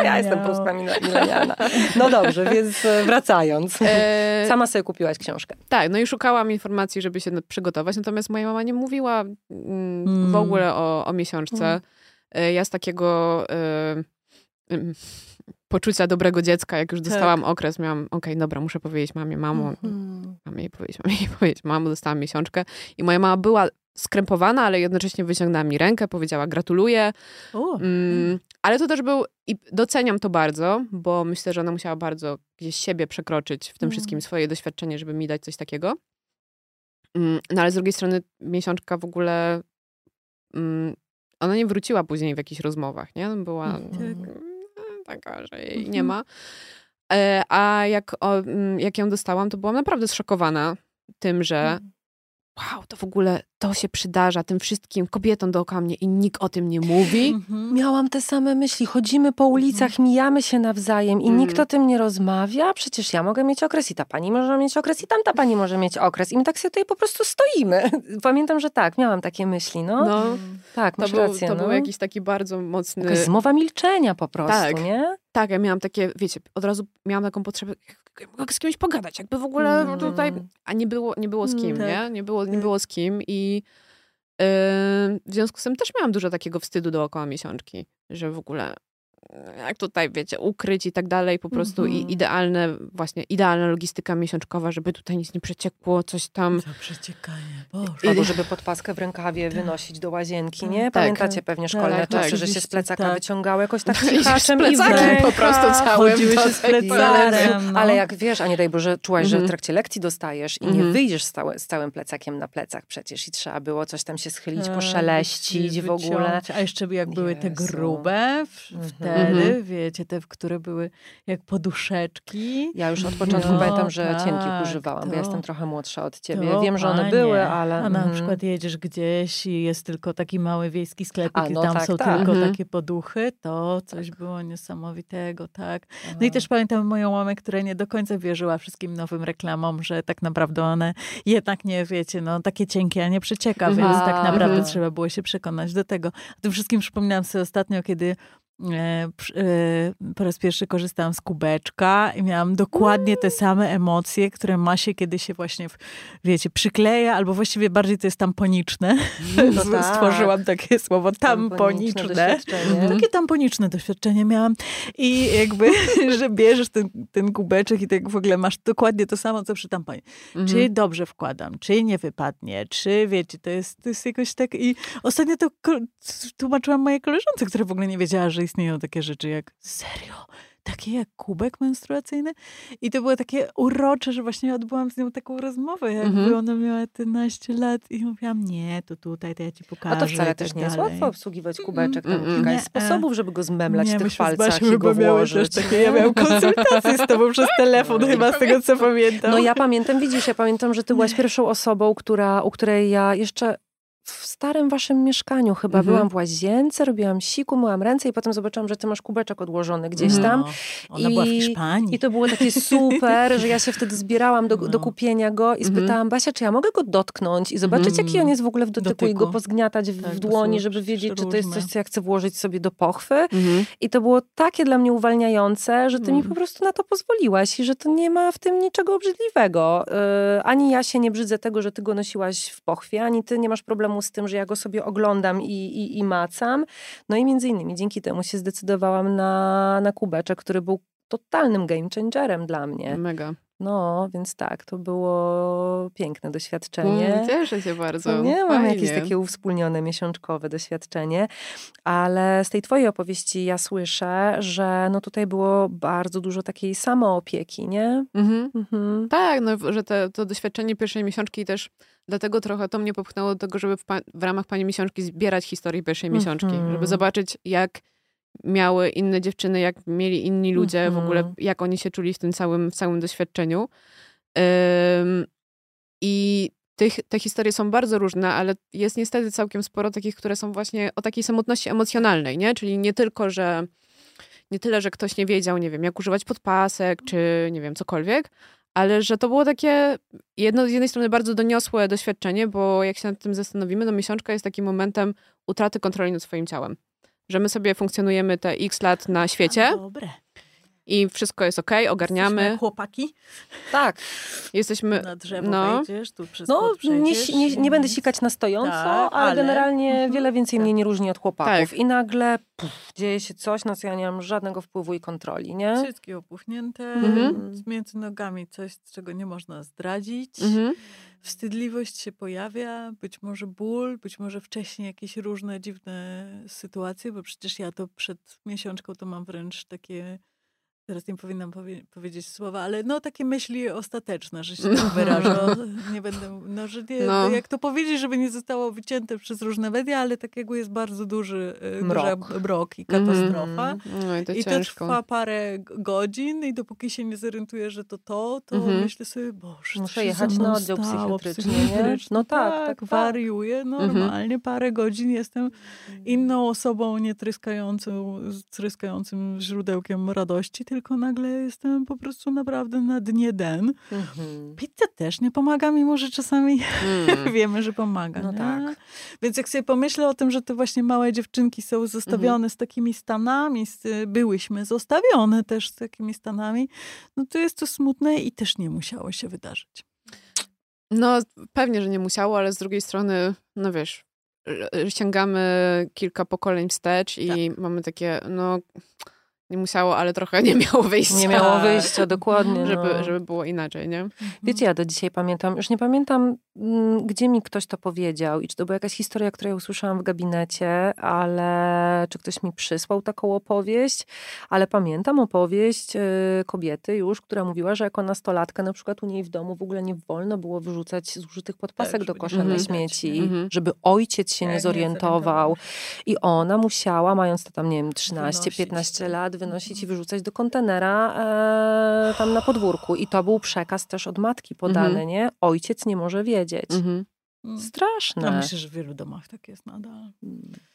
Ja jestem pluskwa mile- milenialna. No dobrze, więc e, wracając. E, Sama sobie kupiłaś książkę. tak, no i szukałam informacji, żeby się przygotować, natomiast moja mama nie mówiła mm, w Mm. ogóle o, o miesiączce. Mm. E, Ja z takiego em, poczucia dobrego dziecka, jak już Tak. dostałam okres, miałam, okej, dobra, muszę powiedzieć mamie, mamo, Mhm. mamie jej powiedzieć, mamie jej powiedzieć, mamo, dostałam miesiączkę i moja mama była skrępowana, ale jednocześnie wyciągnęła mi rękę, powiedziała gratuluję, Mm, ale to też był, i doceniam to bardzo, bo myślę, że ona musiała bardzo gdzieś siebie przekroczyć w tym Mm. wszystkim, swoje doświadczenie, żeby mi dać coś takiego. Mm, no ale z drugiej strony miesiączka w ogóle, mm, ona nie wróciła później w jakichś rozmowach, nie? Była Mhm. Taka, że jej Mhm. nie ma. E, A jak, mm, jak ją dostałam, to byłam naprawdę zszokowana tym, że Mhm. wow, to w ogóle, to się przydarza tym wszystkim kobietom dookoła mnie i nikt o tym nie mówi. Mhm. Miałam te same myśli. Chodzimy po ulicach, mijamy się nawzajem i Mm. nikt o tym nie rozmawia. Przecież ja mogę mieć okres i ta pani może mieć okres i tamta pani może mieć okres. I my tak sobie tutaj po prostu stoimy. Pamiętam, że tak, miałam takie myśli. No, No, tak, to, był, rację. to no. był jakiś taki bardzo mocny... Jakaś zmowa milczenia po prostu, Tak. nie? Tak, ja miałam takie, wiecie, od razu miałam taką potrzebę, mogę z kimś pogadać, jakby w ogóle Mm. tutaj... A nie było, nie było z kim, Mm, nie? tak. Nie było, nie było z kim i yy, w związku z tym też miałam dużo takiego wstydu dookoła miesiączki, że w ogóle jak tutaj, wiecie, ukryć i tak dalej, po prostu Mhm. i idealne, właśnie idealna logistyka miesiączkowa, żeby tutaj nic nie przeciekło, coś tam. Za przeciekanie, Boże. Albo żeby podpaskę w rękawie wynosić do łazienki, nie? Tak. Pamiętacie pewnie szkolne Tak, czasy, tak. że się z plecaka tak. wyciągało jakoś tak cichaczem i w plecakiem po prostu całym. Chodziły się to z plecarem. No. Ale jak wiesz, a nie daj Boże, czułaś, że Mhm. w trakcie lekcji dostajesz i nie Mhm. wyjdziesz z, całe, z całym plecakiem na plecach przecież i trzeba było coś tam się schylić, Tak, poszeleścić w ogóle. A jeszcze jak były te grube w, Mhm. Wtedy, Mhm. wiecie, te, które były jak poduszeczki. Ja już od początku No, pamiętam, że tak, cienkich używałam, bo ja to- jestem trochę młodsza od ciebie. To Wiem, że one panie. były, ale... A na mhm. przykład jedziesz gdzieś i jest tylko taki mały wiejski sklepik A, i no tam tak, są tak. tylko Mhm. takie poduchy, to coś było niesamowitego, tak. No i Aha. też pamiętam moją mamę, która nie do końca wierzyła wszystkim nowym reklamom, że tak naprawdę one jednak nie, wiecie, no takie cienkie, a nie przecieka, więc tak naprawdę Mhm. trzeba było się przekonać do tego. O tym wszystkim przypominałam sobie ostatnio, kiedy po raz pierwszy korzystałam z kubeczka i miałam dokładnie te same emocje, które ma się, kiedy się właśnie, wiecie, przykleja, albo właściwie bardziej to jest tamponiczne. No tak. Stworzyłam takie słowo tamponiczne. doświadczenie. Takie tamponiczne doświadczenie miałam. I jakby, że bierzesz ten, ten kubeczek i tak w ogóle masz dokładnie to samo, co przy tamponie. Mhm. Czy dobrze wkładam, czy nie wypadnie, czy wiecie, to jest, to jest jakoś tak... I ostatnio to tłumaczyłam mojej koleżance, która w ogóle nie wiedziała, że istnieją takie rzeczy jak serio, takie jak kubek menstruacyjny. I to było takie urocze, że właśnie odbyłam z nią taką rozmowę, jakby Mhm. ona miała 11 lat i mówiłam, nie, to tutaj, to ja ci pokażę A to wcale tak też nie jest dalej. łatwo obsługiwać kubeczek. Tam Mm-mm. kilka Nie, jest sposobów, żeby go zmemlać nie, w tych palcach i go miały też włożyć. takie, ja miałam konsultację z tobą przez telefon chyba, z tego co pamiętam. No ja pamiętam, widzisz, ja pamiętam, że ty byłaś pierwszą osobą, która, u której ja jeszcze w starym waszym mieszkaniu chyba Mhm. byłam w łazience, robiłam siku, myłam ręce i potem zobaczyłam, że ty masz kubeczek odłożony gdzieś Mhm. tam. No, ona była w I- Hiszpanii. I to było takie super, że ja się wtedy zbierałam do, No. do kupienia go i Mhm. spytałam Basia, czy ja mogę go dotknąć i zobaczyć, Mhm. jaki on jest w ogóle w dotyku, i go Dotyku. pozgniatać w, Tak, w dłoni, żeby wiedzieć, czy to jest coś, co ja chcę włożyć sobie do pochwy. Mhm. I to było takie dla mnie uwalniające, że ty mi Mm. po prostu na to pozwoliłaś i że to nie ma w tym niczego obrzydliwego. Yy, ani ja się nie brzydzę tego, że ty go nosiłaś w pochwie, ani ty nie masz problemu z tym, że ja go sobie oglądam i, i, i macam. No i między innymi dzięki temu się zdecydowałam na, na kubeczek, który był totalnym game changerem dla mnie. Mega. No, więc tak, to było piękne doświadczenie. Mm, Cieszę się bardzo. Co nie? Mamy jakieś takie uwspólnione, miesiączkowe doświadczenie. Ale z tej twojej opowieści ja słyszę, że no tutaj było bardzo dużo takiej samoopieki, nie? Mhm. Mhm. Tak, no, że te, to doświadczenie pierwszej miesiączki też dlatego trochę to mnie popchnęło do tego, żeby w, w ramach pani miesiączki zbierać historię pierwszej miesiączki, Mhm. żeby zobaczyć, jak miały inne dziewczyny, jak mieli inni ludzie, w ogóle Mhm. jak oni się czuli w tym całym, w całym doświadczeniu. Ym, I tych, te historie są bardzo różne, ale jest niestety całkiem sporo takich, które są właśnie o takiej samotności emocjonalnej, nie? Czyli nie tylko, że nie tyle, że ktoś nie wiedział, nie wiem, jak używać podpasek, czy nie wiem, cokolwiek, ale że to było takie jedno, z jednej strony bardzo doniosłe doświadczenie, bo jak się nad tym zastanowimy, no miesiączka jest takim momentem utraty kontroli nad swoim ciałem. Że my sobie funkcjonujemy te x lat na świecie Dobre. I wszystko jest okej, Jesteśmy ogarniamy, jak chłopaki. Tak. jesteśmy... Na drzewo no. wejdziesz, tu przez No, nie, nie, nie będę sikać na stojąco, Tak, ale, ale- generalnie Mhm. wiele więcej Tak. mnie nie różni od chłopaków. Tak. I nagle puf, dzieje się coś, na co ja nie mam żadnego wpływu i kontroli, nie? Cycki opuchnięte, Mhm. między nogami coś, czego nie można zdradzić. Mhm. Wstydliwość się pojawia, być może ból, być może wcześniej jakieś różne dziwne sytuacje, bo przecież ja to przed miesiączką to mam wręcz takie, teraz nie powinnam powie, powiedzieć słowa, ale no takie myśli ostateczne, że się tak wyrażę. Nie będę, no że nie, No. jak to powiedzieć, żeby nie zostało wycięte przez różne media, ale takiego jest bardzo duży e, Mrok. Duża brok i Mhm. katastrofa. No i to I to trwa parę godzin i dopóki się nie zorientuję, że to to, to Mhm. myślę sobie, boże, Muszę się jechać na oddział stało psychiatryczny? No tak, tak, tak. wariuję normalnie. Parę godzin jestem inną osobą, nie tryskającą, tryskającym źródełkiem radości, tylko nagle jestem po prostu naprawdę na dnie den. Mhm. Pizza też nie pomaga, mimo że czasami Mm. wiemy, że pomaga. No nie? tak. Więc jak sobie pomyślę o tym, że te właśnie małe dziewczynki są zostawione Mhm. z takimi stanami, z, byłyśmy zostawione też z takimi stanami, no to jest to smutne i też nie musiało się wydarzyć. No, pewnie, że nie musiało, ale z drugiej strony, no wiesz, sięgamy kilka pokoleń wstecz i mamy takie, no, nie musiało, ale trochę nie miało wyjścia. Nie miało wyjścia, dokładnie. Żeby, no. żeby było inaczej, nie? Wiecie, ja do dzisiaj pamiętam, już nie pamiętam, mm, gdzie mi ktoś to powiedział i czy to była jakaś historia, którą ja usłyszałam w gabinecie, ale czy ktoś mi przysłał taką opowieść, ale pamiętam opowieść y, kobiety już, która mówiła, że jako nastolatka na przykład u niej w domu w ogóle nie wolno było wyrzucać zużytych podpasek Tak, do kosza na śmieci, nie? Mhm. żeby ojciec się nie nie zorientował. I ona musiała, mając to tam, nie wiem, 13-15 Wynosić to. lat, wynosić i wyrzucać do kontenera e, tam na podwórku. I to był przekaz też od matki podany, Mhm. nie? Ojciec nie może wiedzieć. Mhm. Mm. Straszne. Ja myślę, że w wielu domach tak jest nadal.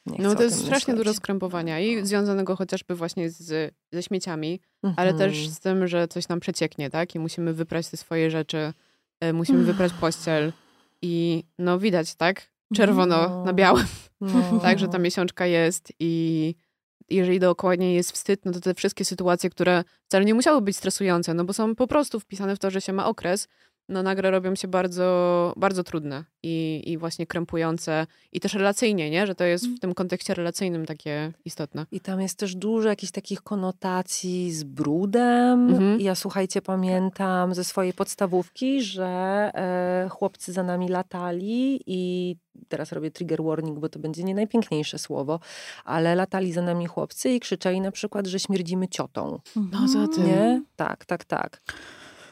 No to jest strasznie myśleć. dużo skrępowania i związanego chociażby właśnie z, ze śmieciami, ale Mhm. też z tym, że coś nam przecieknie, tak? I musimy wyprać te swoje rzeczy, e, musimy wyprać pościel i no widać, tak? Czerwono No. na białym, No. tak, że ta miesiączka jest i jeżeli dookoła niej jest wstyd, no to te wszystkie sytuacje, które wcale nie musiały być stresujące, no bo są po prostu wpisane w to, że się ma okres, no nagle robią się bardzo, bardzo trudne i, i właśnie krępujące i też relacyjnie, nie? Że to jest w tym kontekście relacyjnym takie istotne. I tam jest też dużo jakichś takich konotacji z brudem. Mhm. Ja słuchajcie, pamiętam ze swojej podstawówki, że e, chłopcy za nami latali i teraz robię trigger warning, bo to będzie nie najpiękniejsze słowo, ale latali za nami chłopcy i krzyczeli na przykład, że śmierdzimy ciotą. No za tym. Nie? Tak, tak, tak.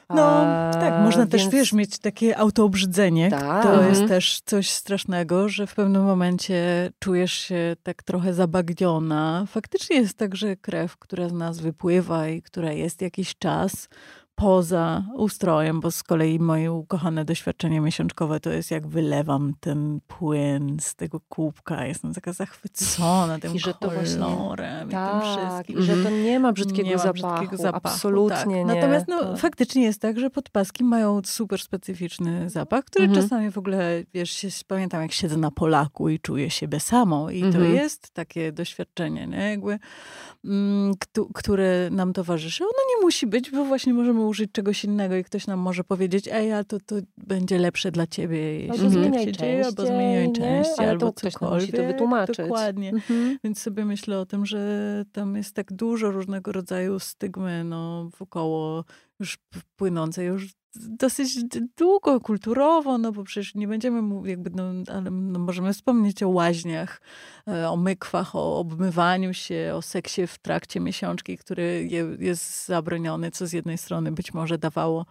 No, tak, można też, więc- wiesz, mieć takie autoobrzydzenie. Tak. To jest Mhm. też coś strasznego, że w pewnym momencie czujesz się tak trochę zabagniona. Faktycznie jest tak, że krew, która z nas wypływa i która jest jakiś czas poza ustrojem, bo z kolei moje ukochane doświadczenie miesiączkowe to jest jak wylewam ten płyn z tego kubka. Jestem taka zachwycona tym I że to kolorem i tym Tak, wszystkim. i że to nie ma brzydkiego, Nie ma zapachu, brzydkiego zapachu, Absolutnie tak. nie. Natomiast no, To- faktycznie jest tak, że podpaski mają super specyficzny zapach, który Mhm. czasami w ogóle, wiesz, się, pamiętam jak siedzę na Polaku i czuję siebie samą i to Mhm. jest takie doświadczenie, nie? Jakby, mm, któ- które nam towarzyszy. Ono nie musi być, bo właśnie możemy użyć czegoś innego i ktoś nam może powiedzieć, ej, a to, to będzie lepsze dla ciebie, jeśli Albo tak się dzieje, albo częściej, zmieniaj nie? częściej, Ale albo to ktoś musi to cokolwiek. wytłumaczyć. Dokładnie. Mhm. Więc sobie myślę o tym, że tam jest tak dużo różnego rodzaju stygmy no, wokoło już p- płynącej już dosyć długo, kulturowo, no bo przecież nie będziemy mówić, jakby, no, ale no, możemy wspomnieć o łaźniach, e, o mykwach, o obmywaniu się, o seksie w trakcie miesiączki, który je, jest zabroniony, co z jednej strony być może dawało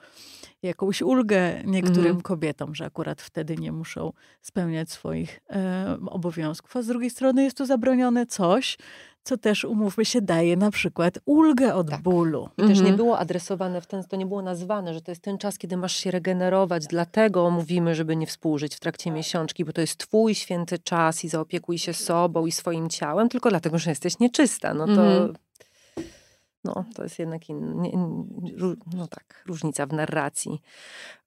jakąś ulgę niektórym Mhm. kobietom, że akurat wtedy nie muszą spełniać swoich e, obowiązków, a z drugiej strony jest to zabronione coś, co też, umówmy się, daje na przykład ulgę od Tak. bólu. I też nie Mhm. było adresowane w ten, to nie było nazwane, że to jest ten czas, kiedy masz się regenerować. Dlatego mówimy, żeby nie współżyć w trakcie miesiączki, bo to jest twój święty czas i zaopiekuj się sobą i swoim ciałem, tylko dlatego, że jesteś nieczysta. No to, Mhm. no, to jest jednak ró- no tak, różnica w narracji.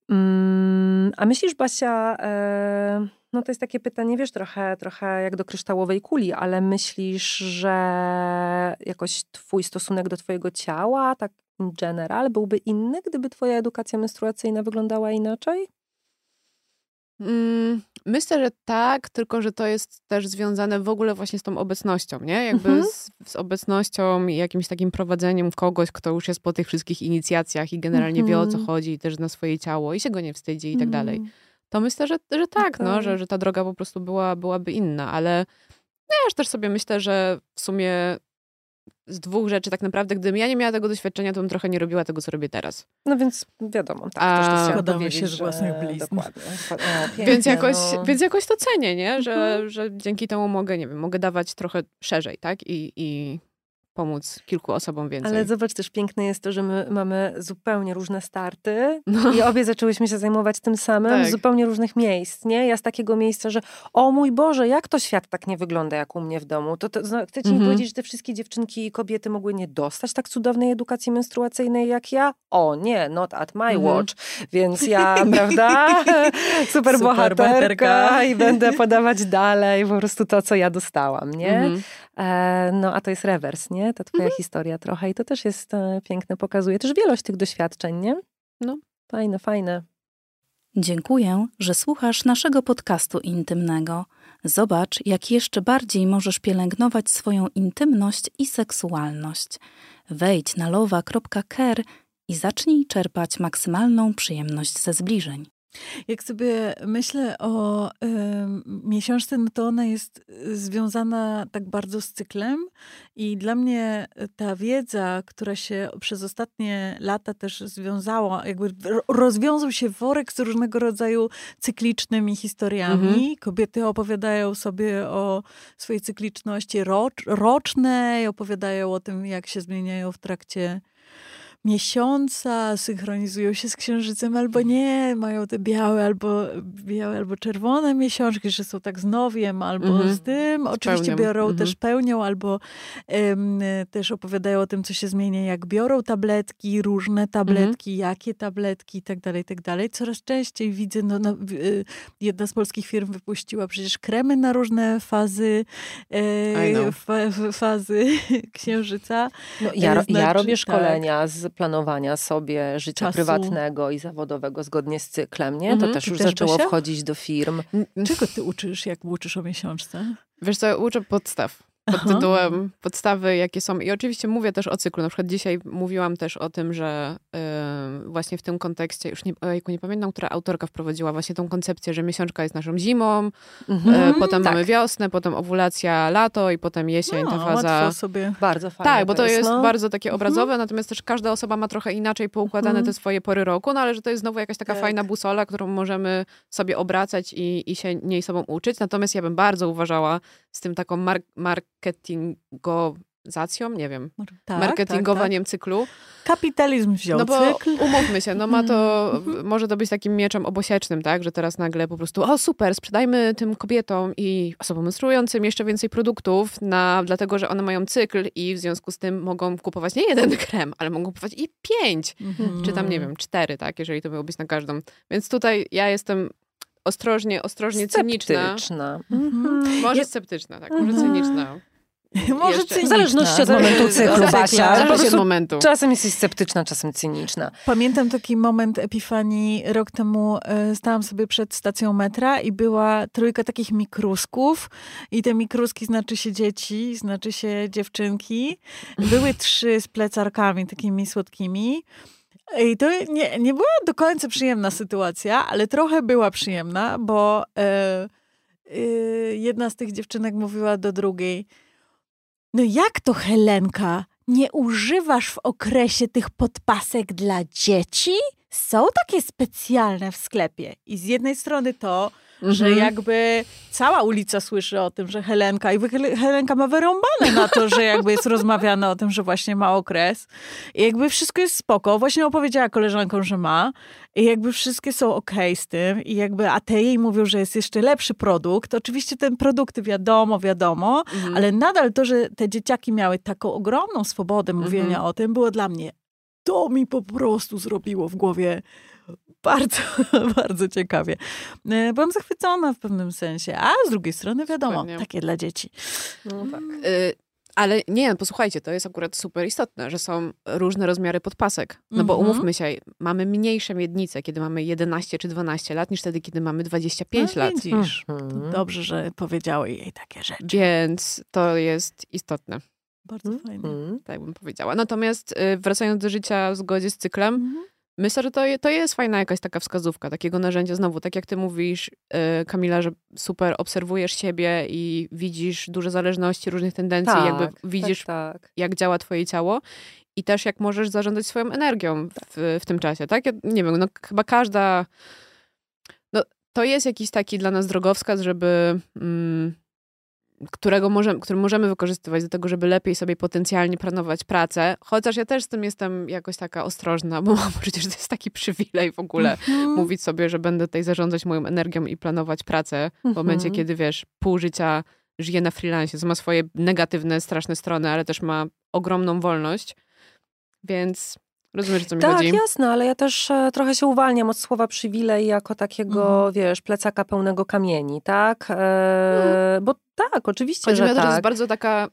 Mm, a myślisz, Basia, e, no to jest takie pytanie, wiesz, trochę, trochę jak do kryształowej kuli, ale myślisz, że jakoś twój stosunek do twojego ciała, tak in general, byłby inny, gdyby twoja edukacja menstruacyjna wyglądała inaczej? Mm, Myślę, że tak, tylko że to jest też związane w ogóle właśnie z tą obecnością, nie? Jakby Mhm. z, z obecnością i jakimś takim prowadzeniem kogoś, kto już jest po tych wszystkich inicjacjach i generalnie wie o co Mhm. chodzi i też zna swoje ciało i się go nie wstydzi i tak dalej. To myślę, że, że tak, no, że, że ta droga po prostu była, byłaby inna, ale wiesz, też sobie myślę, że w sumie z dwóch rzeczy tak naprawdę, gdybym ja nie miała tego doświadczenia, to bym trochę nie robiła tego, co robię teraz. No więc wiadomo, tak, A- też to się z że- własnych blizn. Więc jakoś, no. więc jakoś to cenię, nie? Że, Mhm. że dzięki temu mogę, nie wiem, mogę dawać trochę szerzej, tak? I, i pomóc kilku osobom więcej. Ale zobacz, też piękne jest to, że my mamy zupełnie różne starty No. i obie zaczęłyśmy się zajmować tym samym Tak. z zupełnie różnych miejsc, nie? Ja z takiego miejsca, że o mój Boże, jak to świat tak nie wygląda jak u mnie w domu? To, to zna- chcecie mi Mhm. powiedzieć, że te wszystkie dziewczynki i kobiety mogły nie dostać tak cudownej edukacji menstruacyjnej jak ja? O nie, not at my Mhm. watch. Więc ja, prawda, super bohaterka bohaterka. i będę podawać dalej po prostu to, co ja dostałam, nie? Mhm. E, no, a to jest rewers, nie? Ta twoja historia trochę. I to też jest e, piękne, pokazuje też wielość tych doświadczeń, nie? No. Fajne, fajne. Dziękuję, że słuchasz naszego podcastu intymnego. Zobacz, jak jeszcze bardziej możesz pielęgnować swoją intymność i seksualność. Wejdź na lowa.care i zacznij czerpać maksymalną przyjemność ze zbliżeń. Jak sobie myślę o em, miesiączce, no to ona jest y, związana tak bardzo z cyklem i dla mnie ta wiedza, która się przez ostatnie lata też związała, jakby ro- rozwiązał się worek z różnego rodzaju cyklicznymi historiami. Mhm. Kobiety opowiadają sobie o swojej cykliczności rocz, rocznej, opowiadają o tym, jak się zmieniają w trakcie miesiąca synchronizują się z księżycem albo nie, mają te białe albo, białe albo czerwone miesiączki, że są tak z nowiem albo Mhm. z tym. Z Oczywiście pełnią. biorą Mhm. też pełnią albo em, też opowiadają o tym, co się zmienia, jak biorą tabletki, różne tabletki, Mhm. jakie tabletki i tak tak dalej. Coraz częściej widzę, no, no, y, jedna z polskich firm wypuściła przecież kremy na różne fazy, e, fa, fazy księżyca. No, ja, ja Znaczy, robię tak. szkolenia z planowania sobie życia Czasu. prywatnego i zawodowego zgodnie z cyklem, nie? Mhm. To też Ty już też, zaczęło Basia? wchodzić do firm. Czego ty uczysz, jak uczysz o miesiączce? Wiesz co, uczę podstaw. Pod Aha. tytułem podstawy, jakie są. I oczywiście mówię też o cyklu. Na przykład dzisiaj mówiłam też o tym, że y, właśnie w tym kontekście, już nie, ojejku, nie pamiętam, która autorka wprowadziła właśnie tą koncepcję, że miesiączka jest naszą zimą, Mhm. y, potem tak. mamy wiosnę, potem owulacja lato i potem jesień, ta No, faza. łatwo sobie. Bardzo fajne Tak, bo to jest no. bardzo takie obrazowe, natomiast też każda osoba ma trochę inaczej poukładane Mhm. te swoje pory roku, no ale że to jest znowu jakaś taka Tak. fajna busola, którą możemy sobie obracać i, i się niej sobą uczyć. Natomiast ja bym bardzo uważała z tym taką mar- marketingozacją, nie wiem, Tak, marketingowaniem cyklu. tak, tak. Kapitalizm wziął No bo cykl. umówmy się, no ma to, Mhm. może to być takim mieczem obosiecznym, tak, że teraz nagle po prostu, o super, sprzedajmy tym kobietom i osobom menstruującym jeszcze więcej produktów, na, dlatego że one mają cykl i w związku z tym mogą kupować nie jeden krem, ale mogą kupować i pięć, Mhm. czy tam, nie wiem, cztery, tak, jeżeli to miało być na każdą. Więc tutaj ja jestem ostrożnie, ostrożnie cyniczna. Sceptyczna. Mhm. Może Ja- sceptyczna, tak, może Mhm. cyniczna. Może Jeszcze- cyniczna. W zależności od momentu cyklu. Basia. Zależy od momentu. Czasem jesteś sceptyczna, czasem cyniczna. Pamiętam taki moment epifanii. Rok temu e, stałam sobie przed stacją metra i była trójka takich mikrusków. I te mikruski znaczy się dzieci, znaczy się dziewczynki. Były trzy z plecarkami takimi słodkimi. I to nie, nie była do końca przyjemna sytuacja, ale trochę była przyjemna, bo e, e, jedna z tych dziewczynek mówiła do drugiej: No jak to, Helenka? Nie używasz w okresie tych podpasek dla dzieci? Są takie specjalne w sklepie. I z jednej strony to, że Mhm. jakby cała ulica słyszy o tym, że Helenka i Helenka ma wyrąbane na to, że jakby jest rozmawiane o tym, że właśnie ma okres. I jakby wszystko jest spoko. Właśnie opowiedziała koleżankom, że ma. I jakby wszystkie są okej z tym. I jakby, a te jej mówią, że jest jeszcze lepszy produkt. Oczywiście ten produkty wiadomo, wiadomo, Mhm. ale nadal to, że te dzieciaki miały taką ogromną swobodę mówienia Mhm. o tym, było dla mnie, to mi po prostu zrobiło w głowie bardzo, bardzo ciekawie. E, Byłam zachwycona w pewnym sensie, a z drugiej strony wiadomo, takie dla dzieci. No tak. Y, Ale nie, posłuchajcie, to jest akurat super istotne, że są różne rozmiary podpasek. No bo Mhm. umówmy się, mamy mniejsze miednice, kiedy mamy 11 czy 12 lat, niż wtedy, kiedy mamy 25 no, lat. Widzisz, Mhm. dobrze, że powiedziały jej takie rzeczy. Więc to jest istotne, Bardzo fajnie. Mhm. tak bym powiedziała. Natomiast y, wracając do życia w zgodzie z cyklem, Mhm. Myślę, że to, to jest fajna jakaś taka wskazówka, takiego narzędzia. Znowu, tak jak ty mówisz, y, Kamila, że super obserwujesz siebie i widzisz duże zależności, różnych tendencji, Tak, jakby widzisz tak, tak. jak działa twoje ciało i też jak możesz zarządzać swoją energią w, w tym czasie, tak? Ja nie wiem, no chyba każda... No, to jest jakiś taki dla nas drogowskaz, żeby... Mm, którego możemy, który możemy wykorzystywać do tego, żeby lepiej sobie potencjalnie planować pracę. Chociaż ja też z tym jestem jakoś taka ostrożna, bo mam poczucie, że to jest taki przywilej w ogóle Mhm. mówić sobie, że będę tutaj zarządzać moją energią i planować pracę w momencie, Mhm. kiedy wiesz, pół życia żyje na freelancie, co ma swoje negatywne, straszne strony, ale też ma ogromną wolność. Więc rozumiesz, o co mi Tak, chodzi? jasne, ale ja też e, trochę się uwalniam od słowa przywilej jako takiego, Mhm. wiesz, plecaka pełnego kamieni, tak? E, Bo tak, oczywiście, Chodzi mi że o to, że to tak. jest bardzo taka...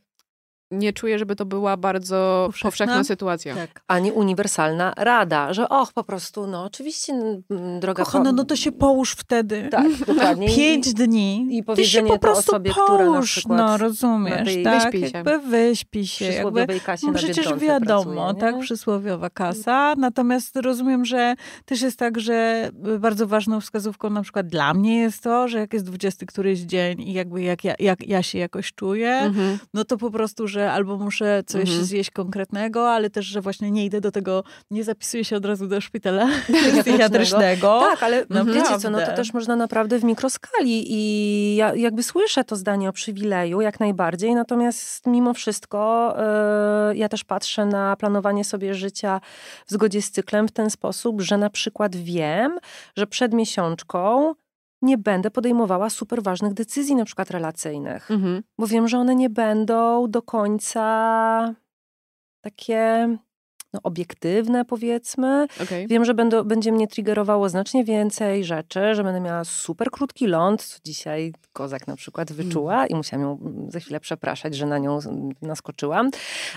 Nie czuję, żeby to była bardzo Powszechna? powszechna, sytuacja. Tak. Ani uniwersalna rada, że och, po prostu, no oczywiście, mm, droga... Kochana, no to się połóż wtedy. Tak, dokładnie. Pięć dni. i Ty się powiedzenie po prostu osobie, połóż, no rozumiesz, tej- tak? Wyśpij się. Jakby wyśpij się. Jakby, przysłowiowej kasie no przecież wiadomo, pracuje, tak? Przysłowiowa kasa. Natomiast rozumiem, że też jest tak, że bardzo ważną wskazówką na przykład dla mnie jest to, że jak jest dwudziesty któryś dzień i jakby jak ja, jak ja się jakoś czuję, Mhm. no to po prostu, że że albo muszę coś Mhm. zjeść konkretnego, ale też, że właśnie nie idę do tego, nie zapisuję się od razu do szpitala Psychiatrycznego. Tak, ale Naprawdę. wiecie co, no to też można naprawdę w mikroskali i ja jakby słyszę to zdanie o przywileju jak najbardziej, natomiast mimo wszystko e, ja też patrzę na planowanie sobie życia w zgodzie z cyklem w ten sposób, że na przykład wiem, że przed miesiączką nie będę podejmowała super ważnych decyzji, na przykład relacyjnych, Mhm. bo wiem, że one nie będą do końca takie no, obiektywne, powiedzmy. Okej. Wiem, że będą, będzie mnie triggerowało znacznie więcej rzeczy, że będę miała super krótki ląd, co dzisiaj kozak na przykład wyczuła i musiałam ją mm, za chwilę przepraszać, że na nią mm, naskoczyłam.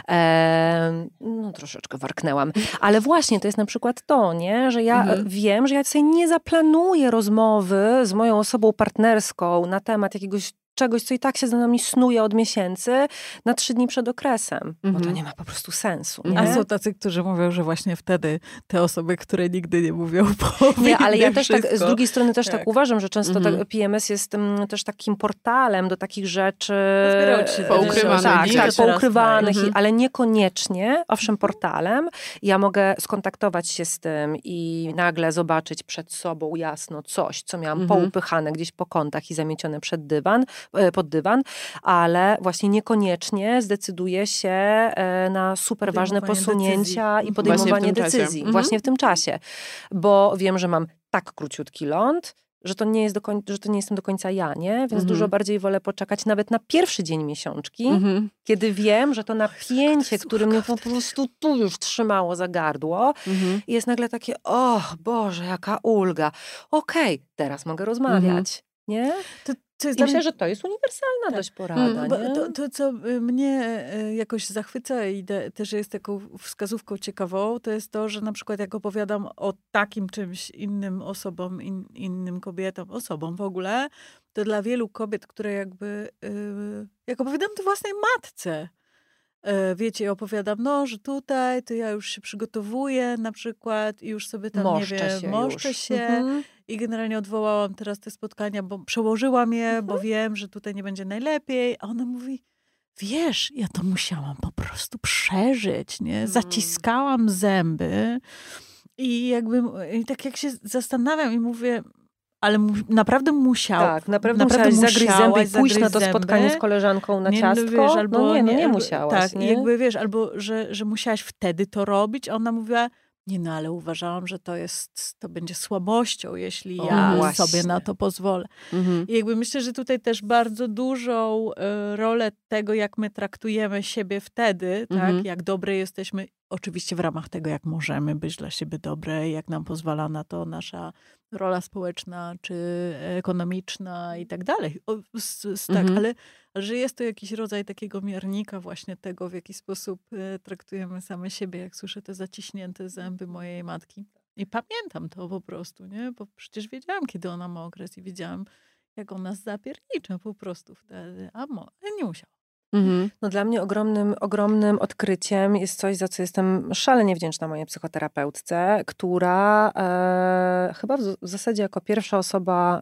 Eee, no troszeczkę warknęłam. Ale właśnie to jest na przykład to, nie? że ja Mhm. wiem, że ja sobie nie zaplanuję rozmowy z moją osobą partnerską na temat jakiegoś czegoś, co i tak się za nami snuje od miesięcy, na trzy dni przed okresem. Bo to Mhm. nie ma po prostu sensu. Mhm. Nie? A są tacy, którzy mówią, że właśnie wtedy te osoby, które nigdy nie mówią, powinny Nie, ale ja też tak, z wszystko. drugiej strony też tak, Tak. uważam, że często Mhm. tak, PMS jest mm, też takim portalem do takich rzeczy się Poukrywanych. tak, tak, poukrywanych, Mhm. ale niekoniecznie, owszem, portalem. Ja mogę skontaktować się z tym i nagle zobaczyć przed sobą jasno coś, co miałam Mhm. poupychane gdzieś po kątach i zamiecione przed dywan, e, pod dywan, ale właśnie niekoniecznie zdecyduję się e, na super ważne posunięcia decyzji. i podejmowanie Właśnie tym czasie. decyzji Mhm. właśnie w tym czasie, bo wiem, że mam tak króciutki ląd, że to nie, jest do koń- że to nie jestem do końca ja, nie? Więc Mhm. dużo bardziej wolę poczekać nawet na pierwszy dzień miesiączki, Mhm. kiedy wiem, że to napięcie, które mnie po prostu tu już trzymało za gardło, Mhm. i jest nagle takie, o Boże, jaka ulga. Okej, teraz mogę rozmawiać, nie? To, to jest I myślę, mnie że to jest uniwersalna Tak. dość porada, Mm, to, to, co y, mnie y, jakoś zachwyca i de, też jest taką wskazówką ciekawą, to jest to, że na przykład jak opowiadam o takim czymś innym osobom, in, innym kobietom, osobom w ogóle, to dla wielu kobiet, które jakby, y, jak opowiadam to własnej matce, wiecie, opowiadam, no, że tutaj to ja już się przygotowuję na przykład i już sobie tam, Moszczę nie wiem, się moszczę już. się, Mhm. I generalnie odwołałam teraz te spotkania, bo przełożyłam je, Mhm. bo wiem, że tutaj nie będzie najlepiej. A ona mówi, wiesz, ja to musiałam po prostu przeżyć, nie? Mm. Zaciskałam zęby i jakby, i tak jak się zastanawiam i mówię, ale mu, naprawdę musiał. Tak, naprawdę, musiałaś zagryźć zęby i pójść na to spotkanie z koleżanką na Nie, ciastko. wiesz, albo no nie, no nie albo- musiałaś, Tak, nie? jakby wiesz, albo że, że musiałaś wtedy to robić, a ona mówiła, nie no, ale uważałam, że to jest, to będzie słabością, jeśli O, ja właśnie. sobie na to pozwolę. Mhm. I jakby myślę, że tutaj też bardzo dużą e, rolę tego, jak my traktujemy siebie wtedy, Mhm. tak, jak dobre jesteśmy, oczywiście w ramach tego, jak możemy być dla siebie dobre, jak nam pozwala na to nasza rola społeczna czy ekonomiczna i tak dalej. Tak, Mhm. ale, że jest to jakiś rodzaj takiego miernika właśnie tego, w jaki sposób e, traktujemy same siebie, jak słyszę te zaciśnięte zęby mojej matki. I pamiętam to po prostu, nie? Bo przecież wiedziałam, kiedy ona ma okres i wiedziałam, jak ona zapiernicza po prostu wtedy. A mo, nie musiała. Mhm. No dla mnie ogromnym, ogromnym odkryciem jest coś, za co jestem szalenie wdzięczna mojej psychoterapeutce, która e, chyba w, w zasadzie jako pierwsza osoba,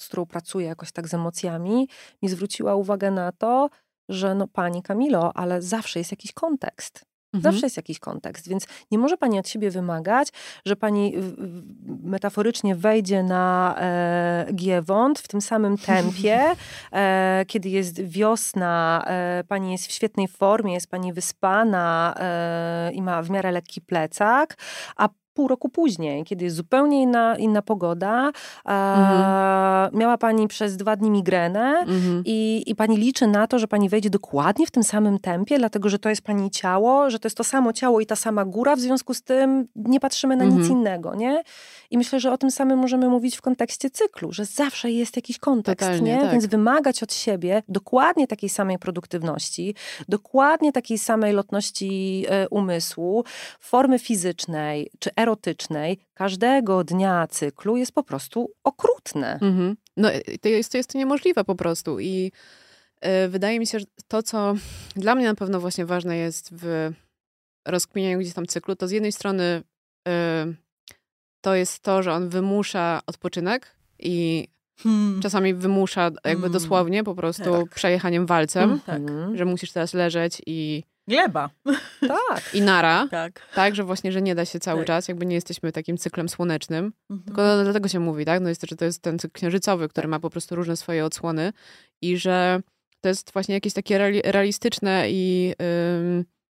z którą pracuję jakoś tak z emocjami, mi zwróciła uwagę na to, że no pani Kamilo, ale zawsze jest jakiś kontekst. Mhm. Zawsze jest jakiś kontekst, więc nie może pani od siebie wymagać, że pani metaforycznie wejdzie na e, Giewont w tym samym tempie, e, kiedy jest wiosna, e, pani jest w świetnej formie, jest pani wyspana e, i ma w miarę lekki plecak, a pół roku później, kiedy jest zupełnie inna, inna pogoda, e, miała pani przez dwa dni migrenę, Mhm. i, I pani liczy na to, że pani wejdzie dokładnie w tym samym tempie, dlatego że to jest pani ciało, że to jest to samo ciało i ta sama góra, w związku z tym nie patrzymy na nic Mhm. innego, nie? I myślę, że o tym samym możemy mówić w kontekście cyklu, że zawsze jest jakiś kontekst, Totalnie, nie? tak. Więc wymagać od siebie dokładnie takiej samej produktywności, dokładnie takiej samej lotności e, umysłu, formy fizycznej czy erotycznej każdego dnia cyklu jest po prostu okrutne. Mhm. No to jest, to jest niemożliwe po prostu i e, wydaje mi się, że to, co dla mnie na pewno właśnie ważne jest w rozkminianiu gdzieś tam cyklu, to z jednej strony e, to jest to, że on wymusza odpoczynek i Hmm. czasami wymusza jakby Mm. dosłownie po prostu Tak. przejechaniem walcem, Tak. Mhm. że musisz teraz leżeć i, Gleba. Tak. i nara. Tak. Tak, że właśnie, że nie da się cały Tak. czas, jakby nie jesteśmy takim cyklem słonecznym. Mhm. Tylko no, dlatego się mówi, tak? No jest, że to jest ten cykl księżycowy, który ma po prostu różne swoje odsłony i że to jest właśnie jakieś takie reali- realistyczne i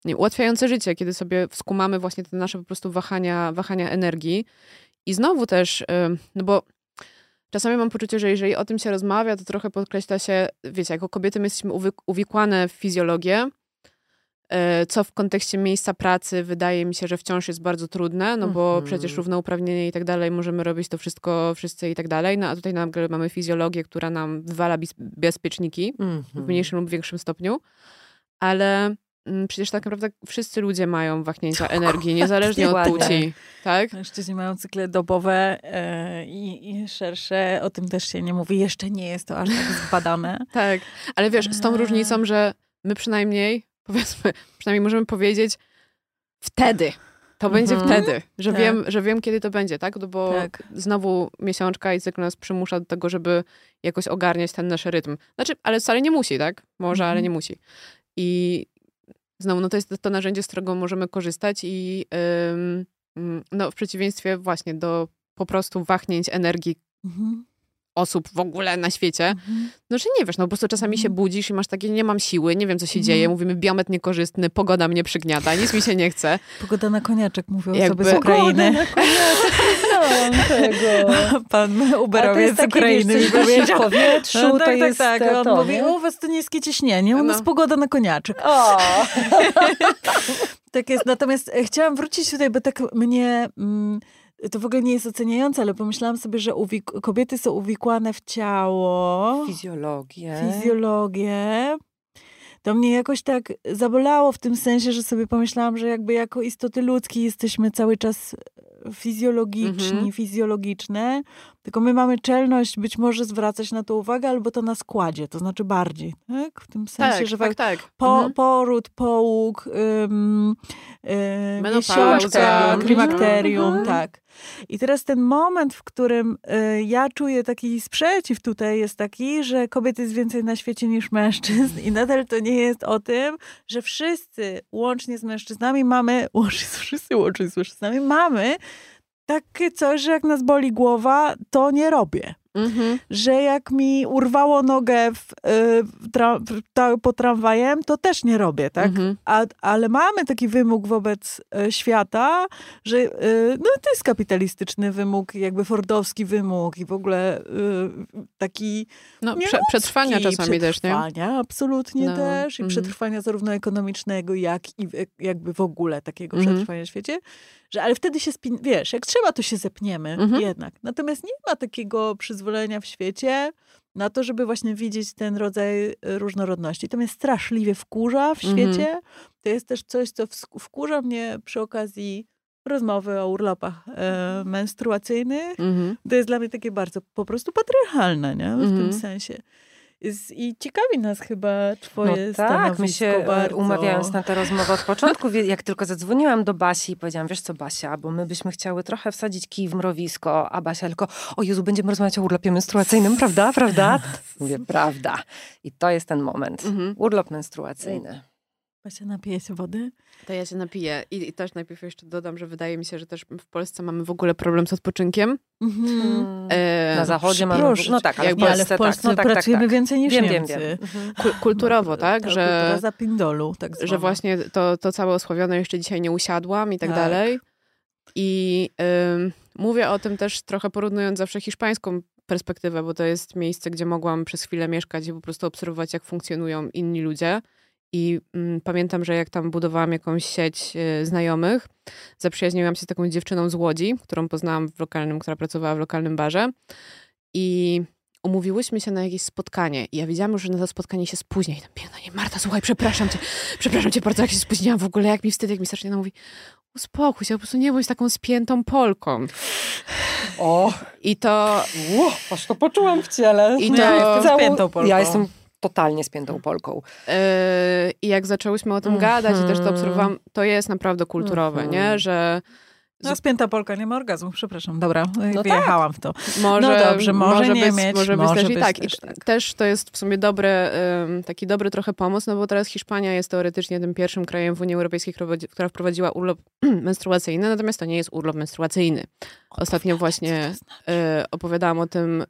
nie, ułatwiające życie, kiedy sobie skumamy właśnie te nasze po prostu wahania, wahania energii. I znowu też, no bo czasami mam poczucie, że jeżeli o tym się rozmawia, to trochę podkreśla się, wiecie, jako kobiety my jesteśmy uwikłane w fizjologię, co w kontekście miejsca pracy wydaje mi się, że wciąż jest bardzo trudne, no bo Mhm. przecież równouprawnienie i tak dalej, możemy robić to wszystko wszyscy i tak dalej, no a tutaj nagle mamy fizjologię, która nam wywala bezpieczniki w Mhm. mniejszym lub większym stopniu, ale mm, przecież tak naprawdę wszyscy ludzie mają wachnięcia energii, niezależnie od płci, tak? Mężczyźni mają cykle dobowe e, i, szersze, o tym też się nie mówi. Jeszcze nie jest to aż tak zbadane. Tak, ale wiesz, z tą Eee. różnicą, że my przynajmniej, powiedzmy, przynajmniej możemy powiedzieć wtedy. To będzie Mhm. wtedy, że, Tak. wiem, że wiem, kiedy to będzie, tak? No bo Tak. znowu miesiączka i cykl nas przymusza do tego, żeby jakoś ogarniać ten nasz rytm. Znaczy, ale wcale nie musi, tak? Może, ale Mhm. nie musi. I znowu, no to jest to narzędzie, z którego możemy korzystać i ym, mm, no, w przeciwieństwie właśnie do po prostu wahnięć energii Mhm. Osób w ogóle na świecie, Mhm. no, że nie wiesz, no po prostu czasami się Mhm. budzisz i masz takie, nie mam siły, nie wiem, co się Mhm. dzieje, mówimy biometr niekorzystny, pogoda mnie przygniata, nic mi się nie chce. Pogoda na koniaczek, mówią Jakby- osoby z Ukrainy. Znałam tego. Pan Uberowiec jest z Ukrainy wiesz, mi coś powiedział. w powietrzu, No, to tak, jest tak, tak. On to, mówi, nie? u was to niskie ciśnienie, u nas No. pogoda na koniaczek. O! Tak jest. Natomiast chciałam wrócić tutaj, bo tak mnie... Mm, to w ogóle nie jest oceniające, ale pomyślałam sobie, że uwik- kobiety są uwikłane w ciało, Fizjologię. fizjologię. To mnie jakoś tak zabolało w tym sensie, że sobie pomyślałam, że jakby jako istoty ludzkie jesteśmy cały czas fizjologiczni, Mhm. fizjologiczne, tylko my mamy czelność być może zwracać na to uwagę, albo to nas kładzie, to znaczy bardziej, tak? W tym sensie, Tak, że tak, tak. po, Mhm. poród, połóg, ym, y, Menopauza. miesiączka, Mhm. klimakterium, Mhm. tak. I teraz ten moment, w którym y, ja czuję taki sprzeciw tutaj jest taki, że kobiet jest więcej na świecie niż mężczyzn i nadal to nie jest o tym, że wszyscy łącznie z mężczyznami mamy, łącznie z wszyscy łącznie z mężczyznami mamy takie coś, że jak nas boli głowa, to nie robię Mhm. że jak mi urwało nogę w, y, w tra- po tramwajem, to też nie robię, tak? Mhm. A, ale mamy taki wymóg wobec e, świata, że e, no, to jest kapitalistyczny wymóg, jakby fordowski wymóg i w ogóle e, taki No, prze, przetrwania czasami też, nie? Przetrwania, absolutnie No, też. I mhm. przetrwania zarówno ekonomicznego, jak i jakby w ogóle takiego Mhm. przetrwania w świecie. Że, ale wtedy się spin... Wiesz, jak trzeba, to się zepniemy Mhm. jednak. Natomiast nie ma takiego przyzwolenia w świecie na to, żeby właśnie widzieć ten rodzaj e, różnorodności. To mnie straszliwie wkurza w Mhm. świecie. To jest też coś, co wkurza mnie przy okazji rozmowy o urlopach e, menstruacyjnych. Mhm. To jest dla mnie takie bardzo po prostu patriarchalne, nie? W Mhm. tym sensie. I ciekawi nas chyba twoje No tak, my się e, bardzo. umawiając na tę rozmowę od początku, jak tylko zadzwoniłam do Basi i powiedziałam, wiesz co Basia, bo my byśmy chciały trochę wsadzić kij w mrowisko, a Basia tylko, o Jezu, będziemy rozmawiać o urlopie menstruacyjnym, prawda, prawda? Mówię, prawda. I to jest ten moment. Mhm. Urlop menstruacyjny. Basia napije się wody. To ja się napiję. I, I też najpierw jeszcze dodam, że wydaje mi się, że też w Polsce mamy w ogóle problem z odpoczynkiem. Mhm. E, Na zachodzie mamy, no tak, ale w Polsce, ale w Polsce tak, no tak, tak, pracujemy tak. więcej niż Wiem, wiem, Niemcy. wiem. Mhm. ku- kulturowo, tak? Ta Że, kultura zapindolu, tak zwana. że właśnie to, to całe osławione jeszcze dzisiaj nie usiadłam i tak, Tak. dalej. I ym, mówię o tym też trochę porównując zawsze hiszpańską perspektywę, bo to jest miejsce, gdzie mogłam przez chwilę mieszkać i po prostu obserwować, jak funkcjonują inni ludzie. I mm, pamiętam, że jak tam budowałam jakąś sieć y, znajomych, zaprzyjaźniłam się z taką dziewczyną z Łodzi, którą poznałam w lokalnym, która pracowała w lokalnym barze. I umówiłyśmy się na jakieś spotkanie. I ja wiedziałam, że na to spotkanie się spóźnię. I tam biegną, nie, Marta, słuchaj, przepraszam cię, przepraszam cię bardzo, jak się spóźniłam w ogóle, jak mi wstyd, jak mi strasznie. Ona mówi, uspokój się, po prostu nie bądź taką spiętą Polką. O, I to, Ło, aż to poczułam w ciele. I to- ja jestem Całą- spiętą Polką. Ja jestem totalnie spiętą Polką. Yy, I jak zaczęłyśmy o tym gadać i też to Mhm. obserwowałam, to jest naprawdę kulturowe, Mhm. nie? Że No spięta Polka nie ma orgazmu, przepraszam. Dobra, No wjechałam w to. Może, No dobrze, może nie być, mieć, może być może też i być tak. też I tak. też to jest w sumie dobry, taki dobry trochę pomoc, no bo teraz Hiszpania jest teoretycznie tym pierwszym krajem w Unii Europejskiej, która prowadzi- która wprowadziła urlop menstruacyjny, natomiast to nie jest urlop menstruacyjny. Ostatnio właśnie y, opowiadałam o tym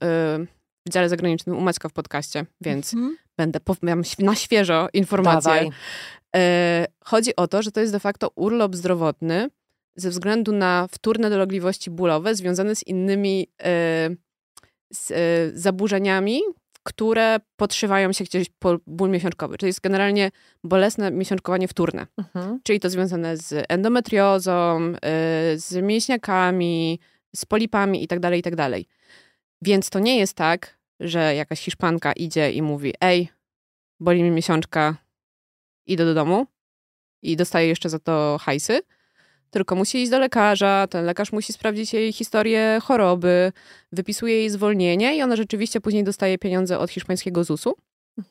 y, w dziale zagranicznym u Maćka w podcaście, więc Mhm. będę św- na świeżo informacje. E, Chodzi o to, że to jest de facto urlop zdrowotny ze względu na wtórne dolegliwości bólowe związane z innymi e, z, e, zaburzeniami, które podszywają się gdzieś po ból miesiączkowy. Czyli jest generalnie bolesne miesiączkowanie wtórne. Mhm. Czyli to związane z endometriozą, e, z mięśniakami, z polipami itd., itd. Więc to nie jest tak, że jakaś Hiszpanka idzie i mówi ej, boli mi miesiączka, idę do domu i dostaje jeszcze za to hajsy, tylko musi iść do lekarza, ten lekarz musi sprawdzić jej historię choroby, wypisuje jej zwolnienie i ona rzeczywiście później dostaje pieniądze od hiszpańskiego ZUS-u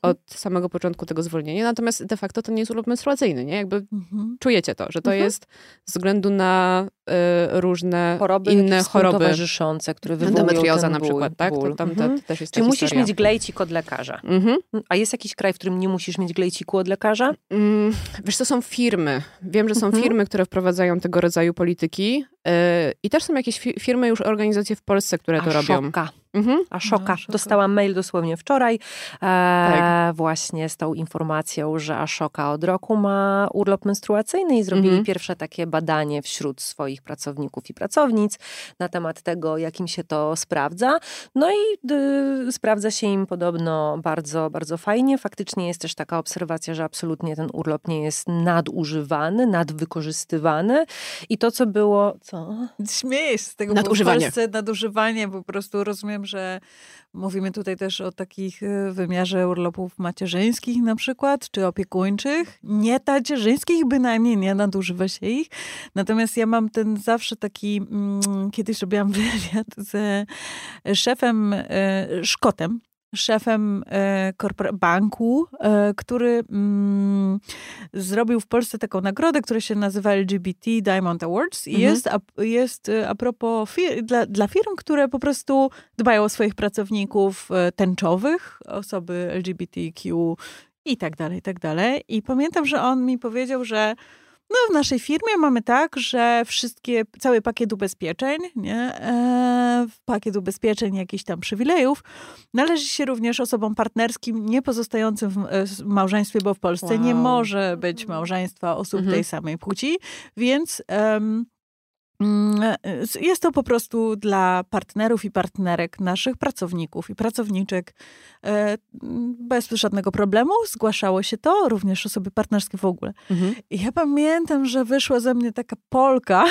od samego początku tego zwolnienia. Natomiast de facto to nie jest urlop menstruacyjny, nie? Jakby Mhm. czujecie to, że to Mhm. jest ze względu na y, różne Choroby inne choroby. towarzyszące, które wywołują Endometrioza na ból, przykład, tak? Ból. To tam Mhm. te, też jest Czyli musisz historia. mieć glejcik od lekarza. Mhm. A jest jakiś kraj, w którym nie musisz mieć glejciku od lekarza? Mm, Wiesz, to są firmy. Wiem, że są Mhm. firmy, które wprowadzają tego rodzaju polityki yy, i też są jakieś fi- firmy, już organizacje w Polsce, które to A robią. Mhm. A szoka. No, szoka. Dostałam mail dosłownie wczoraj e, Tak. właśnie z tą informacją, że Ashoka od roku ma urlop menstruacyjny i zrobili Mhm. pierwsze takie badanie wśród swoich pracowników i pracownic na temat tego, jak im się to sprawdza. No i y, sprawdza się im podobno bardzo, bardzo fajnie. Faktycznie jest też taka obserwacja, że absolutnie ten urlop nie jest nadużywany, nadwykorzystywany. I to, co było... Co? Śmieję się z tego, bo w Nadużywanie. Polsce nadużywanie, po prostu rozumiem, że mówimy tutaj też o takich y, wymiarze urlopów macierzyńskich na przykład, czy opiekuńczych. Nie tacierzyńskich bynajmniej, nie nadużywa się ich. Natomiast ja mam ten zawsze taki, mm, kiedyś robiłam wywiad ze szefem, y, Szkotem, szefem e, banku, e, który mm, zrobił w Polsce taką nagrodę, która się nazywa LGBT Diamond Awards i Mhm. jest, a, jest e, a propos fir- dla, dla firm, które po prostu dbają o swoich pracowników tęczowych, osoby LGBTQ i tak dalej, i tak dalej. I pamiętam, że on mi powiedział, że no, w naszej firmie mamy tak, że wszystkie, cały pakiet ubezpieczeń, nie, e, pakiet ubezpieczeń, jakichś tam przywilejów, należy się również osobom partnerskim nie pozostającym w e, s- małżeństwie, bo w Polsce nie Wow. może być małżeństwa osób Mhm. tej samej płci, więc e, jest to po prostu dla partnerów i partnerek, naszych pracowników i pracowniczek e, bez żadnego problemu. Zgłaszało się to, również osoby partnerskie w ogóle. Mhm. I ja pamiętam, że wyszła ze mnie taka Polka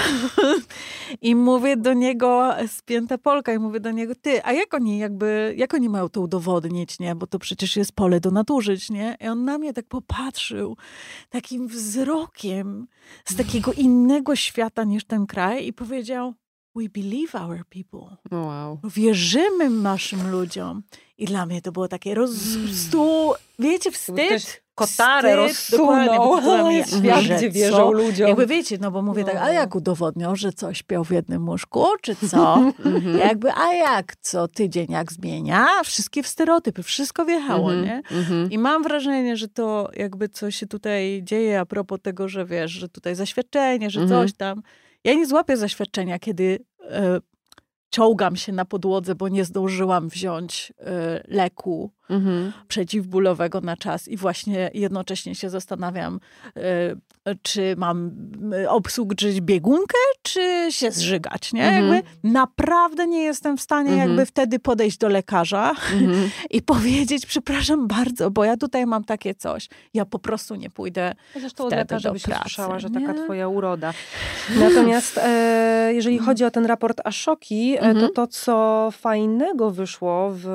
i mówię do niego, spięta Polka, i mówię do niego, ty, a jak oni jakby, jak oni mają to udowodnić, nie? Bo to przecież jest pole do nadużyć, nie? I on na mnie tak popatrzył takim wzrokiem z takiego innego świata niż ten kraj i powiedział, we believe our people. Wow. Wierzymy naszym ludziom. I dla mnie to było takie roz... stu... Wiecie, wstyd. Kotarę mnie, Świat, gdzie co? wierzą ludziom. Jakby wiecie, no bo mówię tak, a No. jak udowodnią, że coś śpią w jednym łóżku, czy co? Mhm. Jakby, a jak co tydzień jak zmienia? Wszystkie stereotypy, wszystko wjechało, Mhm. nie? Mhm. I mam wrażenie, że to jakby co się tutaj dzieje a propos tego, że wiesz, że tutaj zaświadczenie, że coś tam. Ja nie złapię zaświadczenia, kiedy e, czołgam się na podłodze, bo nie zdążyłam wziąć e, leku Mhm. przeciwbólowego na czas i właśnie jednocześnie się zastanawiam, e, czy mam e, obsłużyć biegunkę, czy się zżygać, nie? Mhm. Jakby naprawdę nie jestem w stanie Mhm. jakby wtedy podejść do lekarza Mhm. i powiedzieć, przepraszam bardzo, bo ja tutaj mam takie coś. Ja po prostu nie pójdę. Zresztą od wtedy lekarza do byś pracy, usłyszała, że nie? taka twoja uroda. Natomiast e, jeżeli chodzi o ten raport Ashoki, e, to Mhm. to, co fajnego wyszło w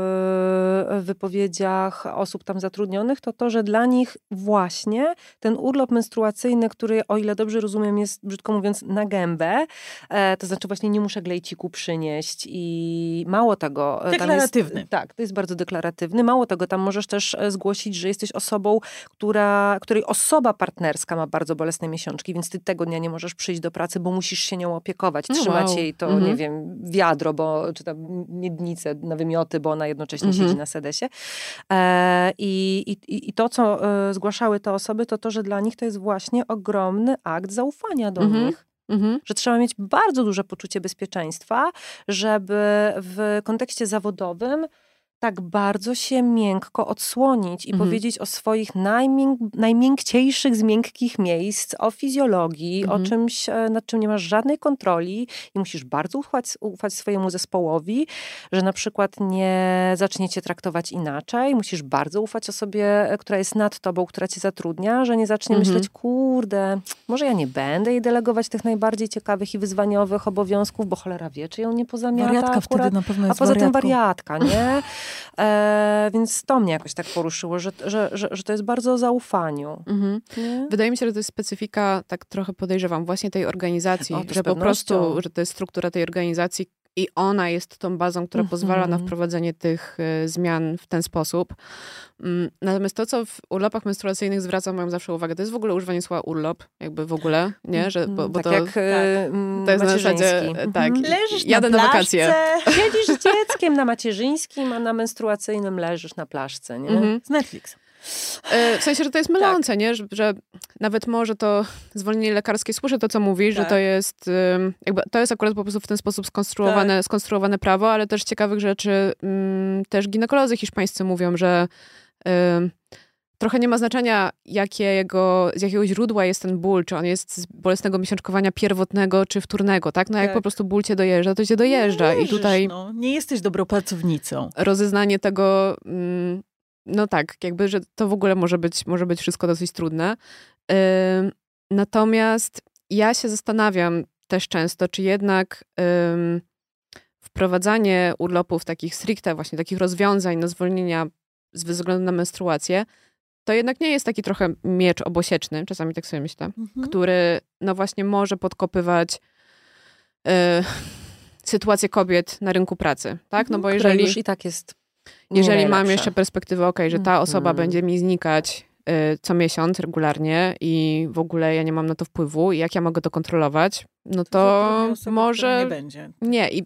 wypowiedzi wypowiedziach osób tam zatrudnionych, to to, że dla nich właśnie ten urlop menstruacyjny, który o ile dobrze rozumiem jest, brzydko mówiąc, na gębę, e, to znaczy właśnie nie muszę glejciku przynieść i mało tego... e, Deklaratywny. Jest, tak, to jest bardzo deklaratywny. Mało tego, tam możesz też e, zgłosić, że jesteś osobą, która, której osoba partnerska ma bardzo bolesne miesiączki, więc ty tego dnia nie możesz przyjść do pracy, bo musisz się nią opiekować, No trzymać wow. jej to, Mhm. nie wiem, wiadro, bo, czy tam miednicę na wymioty, bo ona jednocześnie Mhm. siedzi na sedesie. E, i, i, I to, co e, zgłaszały te osoby, to to, że dla nich to jest właśnie ogromny akt zaufania do Mhm. nich. Mhm. Że trzeba mieć bardzo duże poczucie bezpieczeństwa, żeby w kontekście zawodowym tak bardzo się miękko odsłonić i Mhm. powiedzieć o swoich najmięk, najmiękciejszych z miękkich miejsc, o fizjologii, Mhm. o czymś, e, nad czym nie masz żadnej kontroli i musisz bardzo ufać, ufać swojemu zespołowi, że na przykład nie zaczniecie traktować inaczej, musisz bardzo ufać osobie, e, która jest nad tobą, która cię zatrudnia, że nie zacznie Mhm. myśleć, kurde, może ja nie będę jej delegować tych najbardziej ciekawych i wyzwaniowych obowiązków, bo cholera wie, czy ją nie pozamiata Wariatka akurat. wtedy na pewno A jest poza tym wariatką. wariatka, nie? E, więc to mnie jakoś tak poruszyło, że, że, że, że to jest bardzo o zaufaniu. Mhm. Wydaje mi się, że to jest specyfika, tak trochę podejrzewam, właśnie tej organizacji, O, że po prostu, że to jest struktura tej organizacji i ona jest tą bazą, która pozwala na Mhm. wprowadzenie tych e, zmian w ten sposób. Mm, Natomiast to, co w urlopach menstruacyjnych zwraca moją zawsze uwagę, to jest w ogóle używanie słowa urlop, jakby w ogóle, nie? Że, bo, bo tak to, jak e, mm, to jest na zasadzie, e, tak, Mhm. Leżysz jadę na, na wakacje. Siedzisz z dzieckiem na macierzyńskim, a na menstruacyjnym leżysz na plaszce, nie? Mhm. Z Netflix. E, W sensie, że to jest mylące, nie? Że, że nawet może to zwolnienie lekarskie, słyszę to, co mówisz, że Tak. to jest jakby, to jest akurat po prostu w ten sposób skonstruowane, skonstruowane prawo, ale też ciekawych rzeczy ym, też ginekolodzy hiszpańscy mówią, że trochę nie ma znaczenia, jakiego, z jakiego źródła jest ten ból, czy on jest z bolesnego miesiączkowania pierwotnego, czy wtórnego, tak? No jak Tak. po prostu ból cię dojeżdża, to cię dojeżdża i Leżysz, tutaj No, nie jesteś dobrą pracownicą. rozeznanie tego, mm, no tak, jakby, że to w ogóle może być, może być wszystko dosyć trudne. Ym, Natomiast ja się zastanawiam też często, czy jednak ym, wprowadzanie urlopów takich stricte, właśnie takich rozwiązań na zwolnienia z względu na menstruację, to jednak nie jest taki trochę miecz obosieczny, czasami tak sobie myślę, Mhm. który no właśnie może podkopywać y, sytuację kobiet na rynku pracy, tak? No bo Która jeżeli już i tak jest jeżeli mam jeszcze perspektywę, okej, że ta osoba Mhm. będzie mi znikać y, co miesiąc regularnie i w ogóle ja nie mam na to wpływu i jak ja mogę to kontrolować, no to która może Nie będzie. nie. I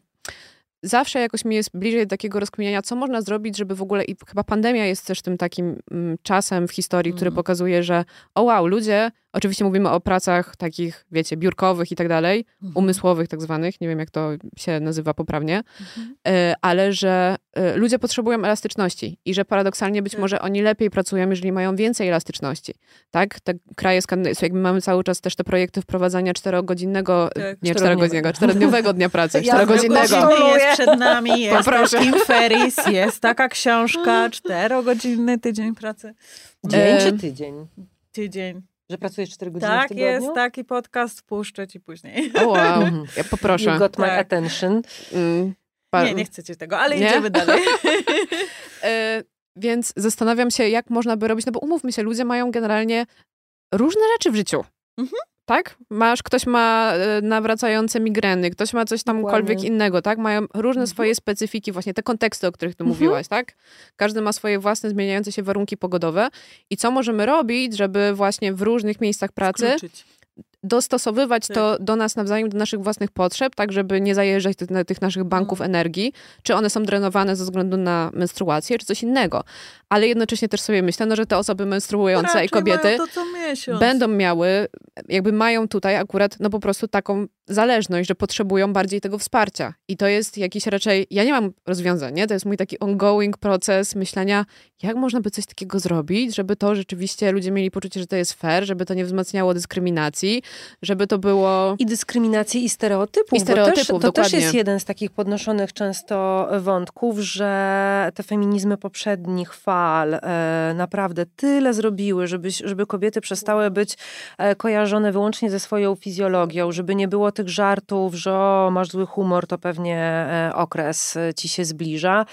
zawsze jakoś mi jest bliżej takiego rozkminiania, co można zrobić, żeby w ogóle, i chyba pandemia jest też tym takim mm, czasem w historii, który Mm. pokazuje, że o wow, ludzie, oczywiście mówimy o pracach takich, wiecie, biurkowych i tak dalej, Mhm. umysłowych tak zwanych, nie wiem jak to się nazywa poprawnie, Mhm. e, ale że e, ludzie potrzebują elastyczności i że paradoksalnie być Tak. może oni lepiej pracują, jeżeli mają więcej elastyczności. Tak? Te kraje skandynawskie, jakby mamy cały czas też te projekty wprowadzania czterogodzinnego, Tak, nie czterogodzinnego, czterodniowego dnia pracy, Ja czterogodzinnego. Gratuluję. jest przed nami, jest Poproszę. Ferris, jest taka książka, czterogodzinny tydzień pracy. Dzień czy tydzień? Tydzień. Że pracujesz 4 godziny w Tak tygodniu? jest, taki podcast puszczę ci później. O wow, ja You poproszę. got my Tak. attention. Mm, Nie, nie chcecie tego, ale Nie? idziemy dalej. E, Więc zastanawiam się, jak można by robić, no bo umówmy się, ludzie mają generalnie różne rzeczy w życiu. Mhm. Tak? Masz, ktoś ma e, nawracające migreny, ktoś ma coś tamkolwiek Dokładnie. innego, tak? Mają różne Mhm. swoje specyfiki, właśnie te konteksty, o których ty Mhm. mówiłaś, tak? Każdy ma swoje własne zmieniające się warunki pogodowe. I co możemy robić, żeby właśnie w różnych miejscach pracy Skluczyć. Dostosowywać Tak. to do nas nawzajem, do naszych własnych potrzeb, tak żeby nie zajeżdżać tych, tych naszych banków Mhm. energii, czy one są drenowane ze względu na menstruację, czy coś innego. Ale jednocześnie też sobie myślę, no, że te osoby menstruujące Raczej i kobiety będą miały, jakby mają tutaj akurat, no po prostu taką zależność, że potrzebują bardziej tego wsparcia. I to jest jakiś raczej, ja nie mam rozwiązań, nie? To jest mój taki ongoing proces myślenia, jak można by coś takiego zrobić, żeby to rzeczywiście ludzie mieli poczucie, że to jest fair, żeby to nie wzmacniało dyskryminacji, żeby to było... I dyskryminacji i stereotypów. I stereotypów, to też, to też jest jeden z takich podnoszonych często wątków, że te feminizmy poprzednich fal e, naprawdę tyle zrobiły, żeby, żeby kobiety przestały być e, kojarzone wyłącznie ze swoją fizjologią, żeby nie było tych żartów, że o, masz zły humor, to pewnie e, okres e, ci się zbliża.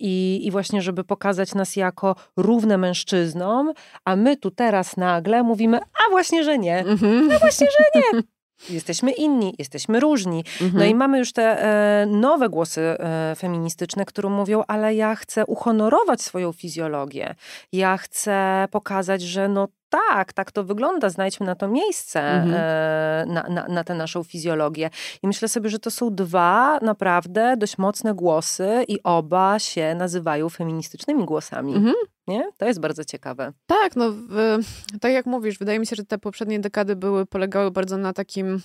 I, I właśnie, żeby pokazać nas jako równe mężczyznom, a my tu teraz nagle mówimy, a właśnie, że nie. Mhm. A właśnie, że nie. Jesteśmy inni, jesteśmy różni. No Mhm. i mamy już te e, nowe głosy e, feministyczne, które mówią, ale ja chcę uhonorować swoją fizjologię. Ja chcę pokazać, że no tak, tak to wygląda, znajdźmy na to miejsce, Mhm. e, na, na, na tę naszą fizjologię. I myślę sobie, że to są dwa naprawdę dość mocne głosy i oba się nazywają feministycznymi głosami. Mhm. Nie? To jest bardzo ciekawe. Tak, no w, tak jak mówisz, wydaje mi się, że te poprzednie dekady były, polegały bardzo na takim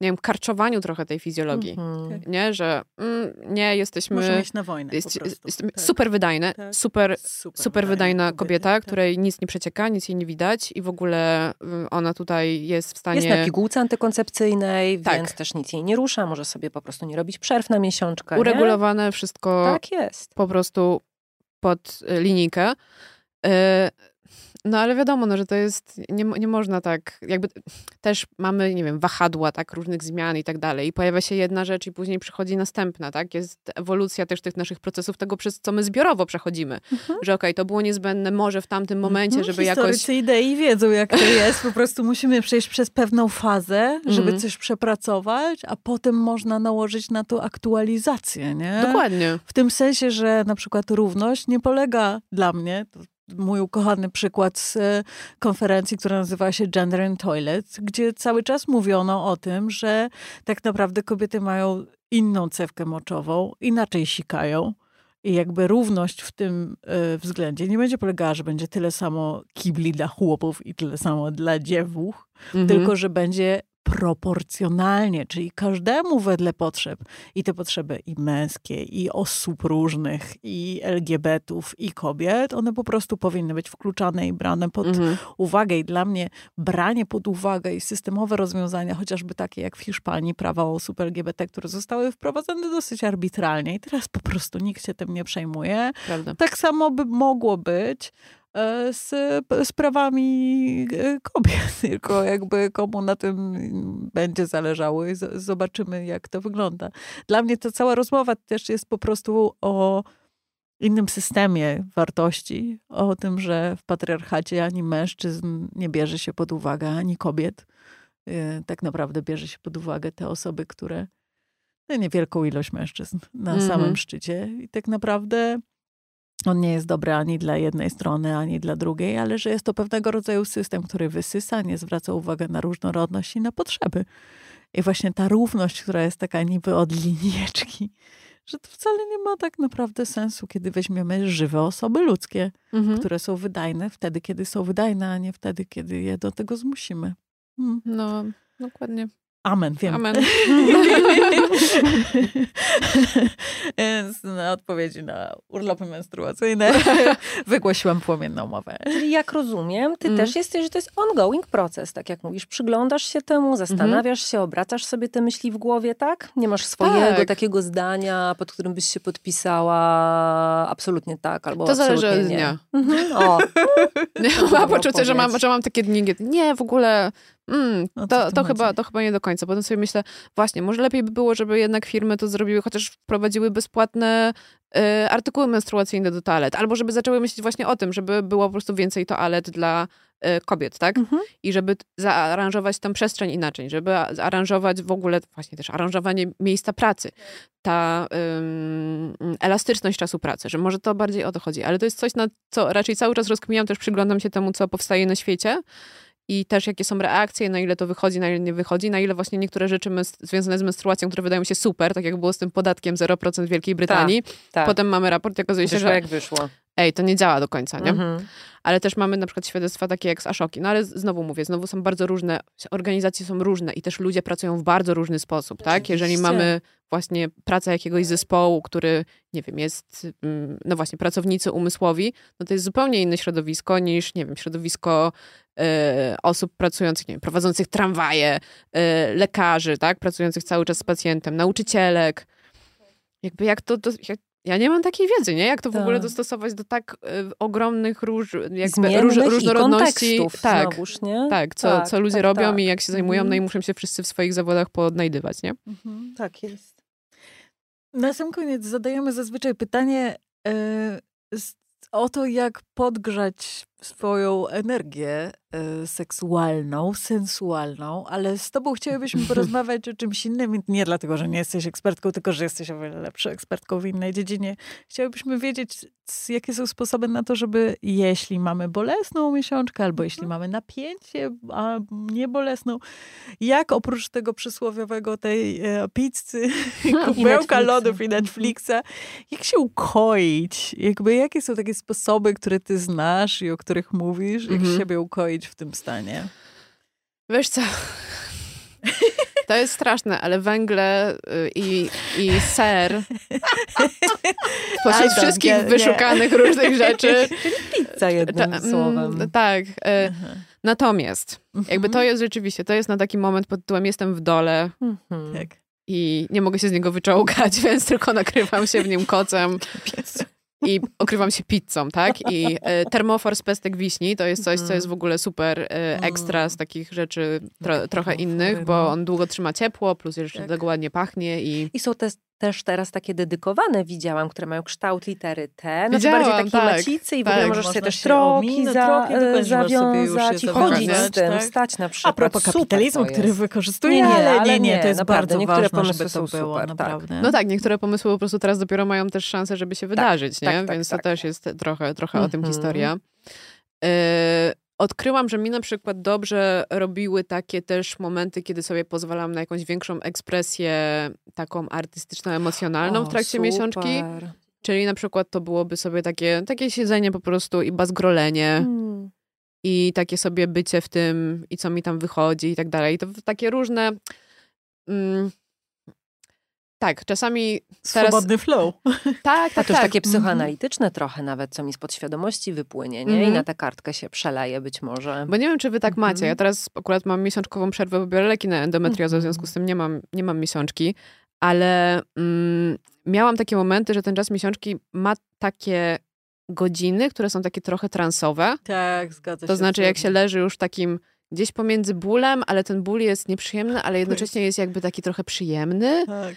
nie wiem, karczowaniu trochę tej fizjologii. Mhm. Nie, że mm, nie, jesteśmy... Możemy iść na wojnę jest, Tak. super wydajne, Tak. super, Super, super wydajna kobiety, kobieta, tak. której nic nie przecieka, nic jej nie widać i w ogóle y, ona tutaj jest w stanie... Jest na pigułce antykoncepcyjnej, Tak. więc też nic jej nie rusza. Może sobie po prostu nie robić przerw na miesiączkę. uregulowane wszystko Nie? Tak jest. po prostu pod y, linijkę. Y, No ale wiadomo, no, że to jest, nie, nie można tak, jakby też mamy, nie wiem, wahadła, tak, różnych zmian i tak dalej. I pojawia się jedna rzecz i później przychodzi następna, tak? Jest ewolucja też tych naszych procesów, tego przez co my zbiorowo przechodzimy. Że okej, to było niezbędne może w tamtym momencie, Mhm, żeby jakoś... Historycy idei wiedzą, jak to jest. Po prostu musimy przejść przez pewną fazę, żeby Mhm. coś przepracować, a potem można nałożyć na to aktualizację, nie? Dokładnie. W tym sensie, że na przykład równość nie polega dla mnie, to mój ukochany przykład z e, konferencji, która nazywa się Gender in Toilet, gdzie cały czas mówiono o tym, że tak naprawdę kobiety mają inną cewkę moczową, inaczej sikają. I jakby równość w tym e, względzie nie będzie polegała, że będzie tyle samo kibli dla chłopów i tyle samo dla dziewuch, Mhm. tylko że będzie proporcjonalnie, czyli każdemu wedle potrzeb. I te potrzeby i męskie, i osób różnych, i LGBT-ów, i kobiet, one po prostu powinny być wkluczane i brane pod Mhm. uwagę. I dla mnie branie pod uwagę i systemowe rozwiązania, chociażby takie jak w Hiszpanii, prawa osób LGBT, które zostały wprowadzone dosyć arbitralnie i teraz po prostu nikt się tym nie przejmuje. Prawda. Tak samo by mogło być z, z prawami e, kobiet, tylko jakby komu na tym będzie zależało i zobaczymy, jak to wygląda. Dla mnie ta cała rozmowa też jest po prostu o innym systemie wartości, o tym, że w patriarchacie ani mężczyzn nie bierze się pod uwagę, ani kobiet. E, Tak naprawdę bierze się pod uwagę te osoby, które no, niewielką ilość mężczyzn na Mhm. samym szczycie. I tak naprawdę on nie jest dobry ani dla jednej strony, ani dla drugiej, ale że jest to pewnego rodzaju system, który wysysa, nie zwraca uwagi na różnorodność i na potrzeby. I właśnie ta równość, która jest taka niby od linijeczki, że to wcale nie ma tak naprawdę sensu, kiedy weźmiemy żywe osoby ludzkie, Mhm. które są wydajne wtedy, kiedy są wydajne, a nie wtedy, kiedy je do tego zmusimy. Hmm. No, dokładnie. Amen, wiem. Amen. Więc na odpowiedzi na urlopy menstruacyjne wygłosiłam płomienną mowę. Czyli jak rozumiem, ty Mm. też jesteś, że to jest ongoing proces, tak jak mówisz. Przyglądasz się temu, zastanawiasz się, obracasz sobie te myśli w głowie, tak? Nie masz swojego Tak. takiego zdania, pod którym byś się podpisała absolutnie tak, albo To zależy absolutnie od nie. dnia. Mhm. O, mam poczucie, że mam, że mam takie dni, nie, w ogóle mm, No to, to, chyba, to chyba nie do końca. Potem sobie myślę, właśnie, może lepiej by było, żeby jednak firmy to zrobiły, chociaż wprowadziły bezpłatne e, artykuły menstruacyjne do toalet, albo żeby zaczęły myśleć właśnie o tym, żeby było po prostu więcej toalet dla e, kobiet, tak? Mhm. I żeby zaaranżować tę przestrzeń inaczej, żeby zaaranżować w ogóle właśnie też aranżowanie miejsca pracy, ta ym, elastyczność czasu pracy, że może to bardziej o to chodzi, ale to jest coś, na co raczej cały czas rozkminiam, też przyglądam się temu, co powstaje na świecie i też jakie są reakcje, na ile to wychodzi, na ile nie wychodzi, na ile właśnie niektóre rzeczy związane z menstruacją, które wydają się super, tak jak było z tym podatkiem 0% w Wielkiej Brytanii, tak. potem mamy raport i okazuje się, wyszło że jak wyszło. ej, to nie działa do końca, nie? Mhm. Ale też mamy na przykład świadectwa takie jak z Ashoki. No ale znowu mówię, znowu są bardzo różne, organizacje są różne i też ludzie pracują w bardzo różny sposób, tak? Jeżeli mamy właśnie praca jakiegoś zespołu, który, nie wiem, jest, mm, no właśnie, pracownicy umysłowi, no to jest zupełnie inne środowisko niż, nie wiem, środowisko e, osób pracujących, nie wiem, prowadzących tramwaje, e, lekarzy, tak, pracujących cały czas z pacjentem, nauczycielek. Jakby jak to, to jak, ja nie mam takiej wiedzy, nie? Jak to w ogóle Tak. dostosować do tak y, ogromnych róż, jakby Zmiennych róż, różnorodności. tak, znowuż, nie? tak, co, Tak, co ludzie tak, robią tak. i jak się zajmują, no i Mhm. muszą się wszyscy w swoich zawodach poodnajdywać, nie? Mhm. Tak jest. Na sam koniec zadajemy zazwyczaj pytanie z, o to, jak podgrzać swoją energię e, seksualną, sensualną, ale z tobą chcielibyśmy porozmawiać o czymś innym. i Nie dlatego, że nie jesteś ekspertką, tylko że jesteś o wiele lepszą ekspertką w innej dziedzinie. Chcielibyśmy wiedzieć, jakie są sposoby na to, żeby jeśli mamy bolesną miesiączkę, albo jeśli mamy napięcie, a nie bolesną, jak oprócz tego przysłowiowego tej e, pizzy, kubełka lodów i Netflixa, jak się ukoić? Jakby, jakie są takie sposoby, które ty znasz i o których mówisz, jak Mhm. siebie ukoić w tym stanie? Wiesz co? To jest straszne, ale węgle y, i, i ser don't wszystkich nie. wyszukanych różnych rzeczy. Pizza jednym Ta- mm, słowem. Tak. Aha. Natomiast jakby to jest rzeczywiście, to jest na taki moment pod tytułem jestem w dole Mhm. Tak. i nie mogę się z niego wyczołgać, więc tylko nakrywam się w nim kocem i okrywam się pizzą, tak? I e, termofor z pestek wiśni to jest coś, co jest w ogóle super e, ekstra z takich rzeczy tro, trochę innych, bo on długo trzyma ciepło, plus jeszcze Tak. tego ładnie pachnie i I są te, też teraz takie dedykowane, widziałam, które mają kształt litery T. No Widziałam, to bardziej takie tak, macicy i w tak. ogóle możesz Można sobie też troki, ominąć, za, troki, możesz zawiązać i chodzić z zawiązać, tym, tak? stać na A przykład. propos Super kapitalizmu, który wykorzystuje, Nie, nie, ale nie, nie, to jest naprawdę, bardzo niektóre ważne, pomysły żeby to są było, super, tak. naprawdę. no tak, niektóre pomysły po prostu teraz dopiero mają też szansę, żeby się wydarzyć, nie? tak, tak, Więc tak. to też jest trochę, trochę o tym Mhm. historia. E, odkryłam, że mi na przykład dobrze robiły takie też momenty, kiedy sobie pozwalam na jakąś większą ekspresję taką artystyczną, emocjonalną w trakcie miesiączki. super. Czyli na przykład to byłoby sobie takie, takie siedzenie po prostu i bazgrolenie Mm. i takie sobie bycie w tym i co mi tam wychodzi i tak dalej. I to takie różne... Mm, tak, czasami teraz... Swobodny flow. Tak, A tak, to już tak. takie psychoanalityczne trochę nawet, co mi z podświadomości wypłynie, nie? I Mhm. na tę kartkę się przeleje być może. Bo nie wiem, czy wy tak Mhm. macie. Ja teraz akurat mam miesiączkową przerwę, bo biorę leki na endometriozę, w Mhm. związku z tym nie mam, nie mam miesiączki. Ale mm, miałam takie momenty, że ten czas miesiączki ma takie godziny, które są takie trochę transowe. Tak, zgadza się. To znaczy, jak się leży już takim gdzieś pomiędzy bólem, ale ten ból jest nieprzyjemny, ale jednocześnie jest jakby taki trochę przyjemny. Tak.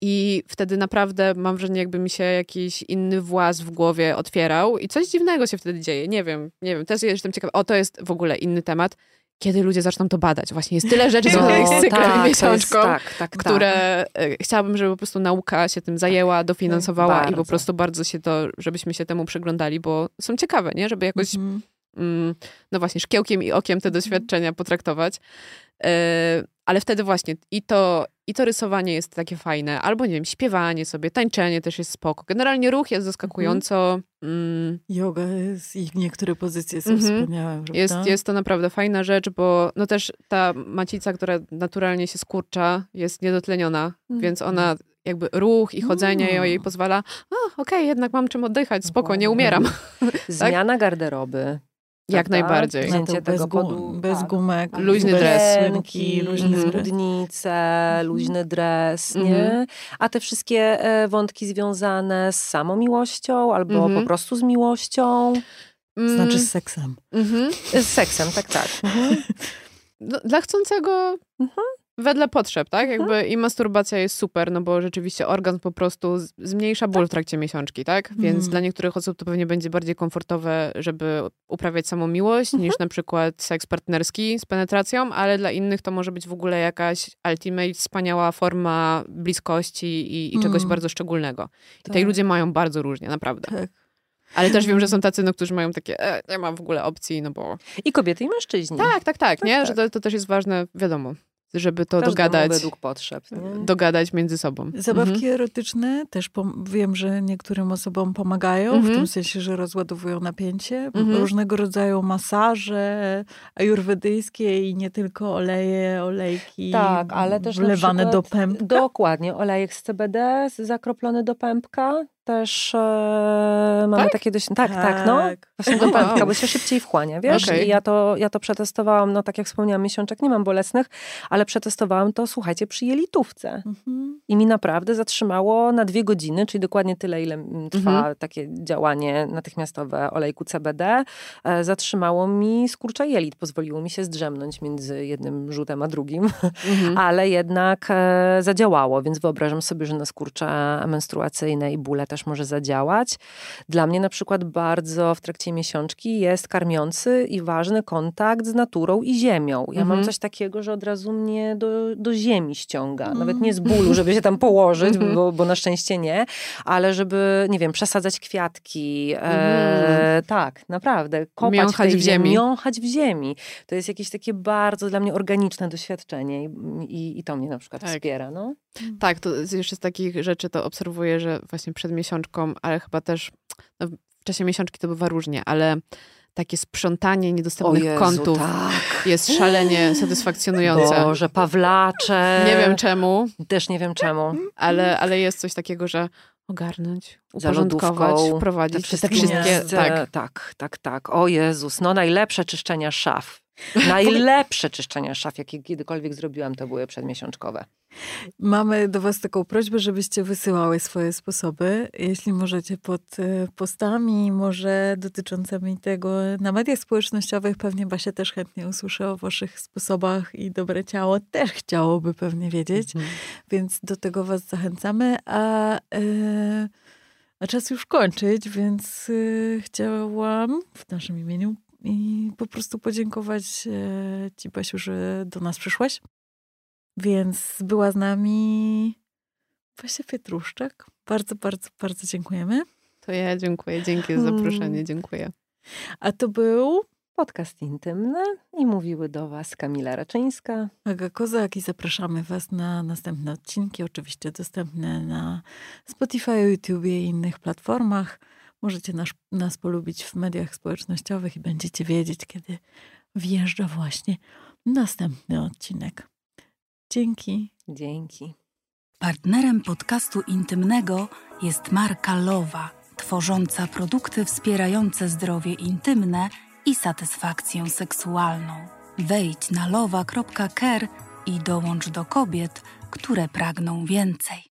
I wtedy naprawdę mam wrażenie, jakby mi się jakiś inny właz w głowie otwierał i coś dziwnego się wtedy dzieje. Nie wiem, nie wiem. Też jestem ciekawa. O, to jest w ogóle inny temat. Kiedy ludzie zaczną to badać. Właśnie jest tyle rzeczy związanych z cyklem tak, miesiączką, tak, tak, które e, chciałabym, żeby po prostu nauka się tym zajęła, dofinansowała i po prostu bardzo się to, żebyśmy się temu przyglądali, bo są ciekawe, nie? Żeby jakoś Mhm. Mm, no właśnie, szkiełkiem i okiem te doświadczenia potraktować. E, ale wtedy właśnie i to, i to rysowanie jest takie fajne, albo nie wiem, śpiewanie sobie, tańczenie też jest spoko. Generalnie ruch jest zaskakująco, mm, Yoga jest, i niektóre pozycje są Mhm. wspaniałe. jest, jest to naprawdę fajna rzecz, bo no też ta macica, która naturalnie się skurcza, jest niedotleniona, więc ona jakby ruch i chodzenie Mm. jej pozwala, a okej, jednak mam czym oddychać, spoko, nie umieram. Zmiana garderoby. Jak prawda? najbardziej. Na Wzięcie to bez, tego gu, pod- bez tak. gumek, Luźny bez dres. luźny Mhm. dres. spódnice, luźny dres, nie? Mhm. A te wszystkie e, wątki związane z samomiłością albo Mhm. po prostu z miłością, Mm, Znaczy z seksem. mhm. z seksem, tak, tak. Mhm. No, dla chcącego. Wedle potrzeb, tak? Jakby i masturbacja jest super, no bo rzeczywiście organ po prostu zmniejsza ból w trakcie miesiączki, tak? Więc Mhm. dla niektórych osób to pewnie będzie bardziej komfortowe, żeby uprawiać samą miłość, niż na przykład seks partnerski z penetracją, ale dla innych to może być w ogóle jakaś ultimate, wspaniała forma bliskości i, i czegoś Mhm. bardzo szczególnego. I Tak. tej ludzie mają bardzo różnie, naprawdę. Tak. Ale też wiem, że są tacy, no, którzy mają takie, e, nie mam w ogóle opcji, no bo... I kobiety i mężczyźni. Tak, tak, tak, nie? tak. Że to, to też jest ważne, wiadomo. Żeby to Każdemu dogadać, według potrzeb. Nie? dogadać między sobą. Zabawki Mhm. erotyczne też wiem, że niektórym osobom pomagają, w Mhm. tym sensie, że rozładowują napięcie. Mhm. Różnego rodzaju masaże ajurwedyjskie i nie tylko oleje, olejki Tak, ale też wlewane do pępka. Dokładnie, olejek z CBD zakroplony do pępka. Też e, mamy Tak? takie dość... Tak, tak, no. Właśnie do pępka, bo się szybciej wchłania, wiesz? Okej. I ja to, ja to przetestowałam, no tak jak wspomniałam, miesiączek nie mam bolesnych, ale przetestowałam to, słuchajcie, przy jelitówce. Mhm. I mi naprawdę zatrzymało na dwie godziny, czyli dokładnie tyle, ile trwa Mhm. takie działanie natychmiastowe olejku CBD. E, zatrzymało mi skurcza jelit, pozwoliło mi się zdrzemnąć między jednym rzutem a drugim, Mhm. ale jednak e, zadziałało, więc wyobrażam sobie, że na skurcze menstruacyjne i bóle też może zadziałać. Dla mnie na przykład bardzo w trakcie miesiączki jest karmiący i ważny kontakt z naturą i ziemią. Ja mam Mhm. coś takiego, że od razu mnie do, do ziemi ściąga. Mm. Nawet nie z bólu, żeby się tam położyć, Mhm. bo, bo na szczęście nie, ale żeby, nie wiem, przesadzać kwiatki. E, Mhm. tak, naprawdę. Kopać Miąchać w ziemi. Miąchać w ziemi. To jest jakieś takie bardzo dla mnie organiczne doświadczenie i, i, i to mnie na przykład Tak. wspiera. No. Tak, to jeszcze z takich rzeczy to obserwuję, że właśnie przed miesiączką, ale chyba też no, w czasie miesiączki to bywa różnie, ale takie sprzątanie niedostępnych kątów tak. jest szalenie satysfakcjonujące. Boże, Pawlacze. Nie wiem czemu, Też nie wiem czemu. ale, ale jest coś takiego, że ogarnąć, uporządkować, wprowadzić te wszystkie, tak. tak, tak, tak. O Jezus, no najlepsze czyszczenia szaf. Najlepsze czyszczenia szaf, jakie kiedykolwiek zrobiłam, to były przedmiesiączkowe. Mamy do Was taką prośbę, żebyście wysyłały swoje sposoby. Jeśli możecie pod e, postami, może dotyczącymi tego na mediach społecznościowych, pewnie Basia też chętnie usłyszy o Waszych sposobach i dobre ciało też chciałoby pewnie wiedzieć, więc do tego Was zachęcamy. A, e, a czas już kończyć, więc e, chciałam w naszym imieniu i po prostu podziękować e, Ci, Basiu, że do nas przyszłaś. Więc była z nami Basia Pietruszczak. Bardzo, bardzo, bardzo dziękujemy. To ja dziękuję, dzięki za zaproszenie, dziękuję. A to był Podcast intymny i mówiły do Was Kamila Raczyńska. Aga Kozak i zapraszamy Was na następne odcinki, oczywiście dostępne na Spotify, YouTube i innych platformach. Możecie nas, nas polubić w mediach społecznościowych i będziecie wiedzieć, kiedy wjeżdża właśnie następny odcinek. Dzięki. Dzięki. Partnerem podcastu intymnego jest marka Lowa, tworząca produkty wspierające zdrowie intymne i satysfakcję seksualną. Wejdź na lowa.care i dołącz do kobiet, które pragną więcej.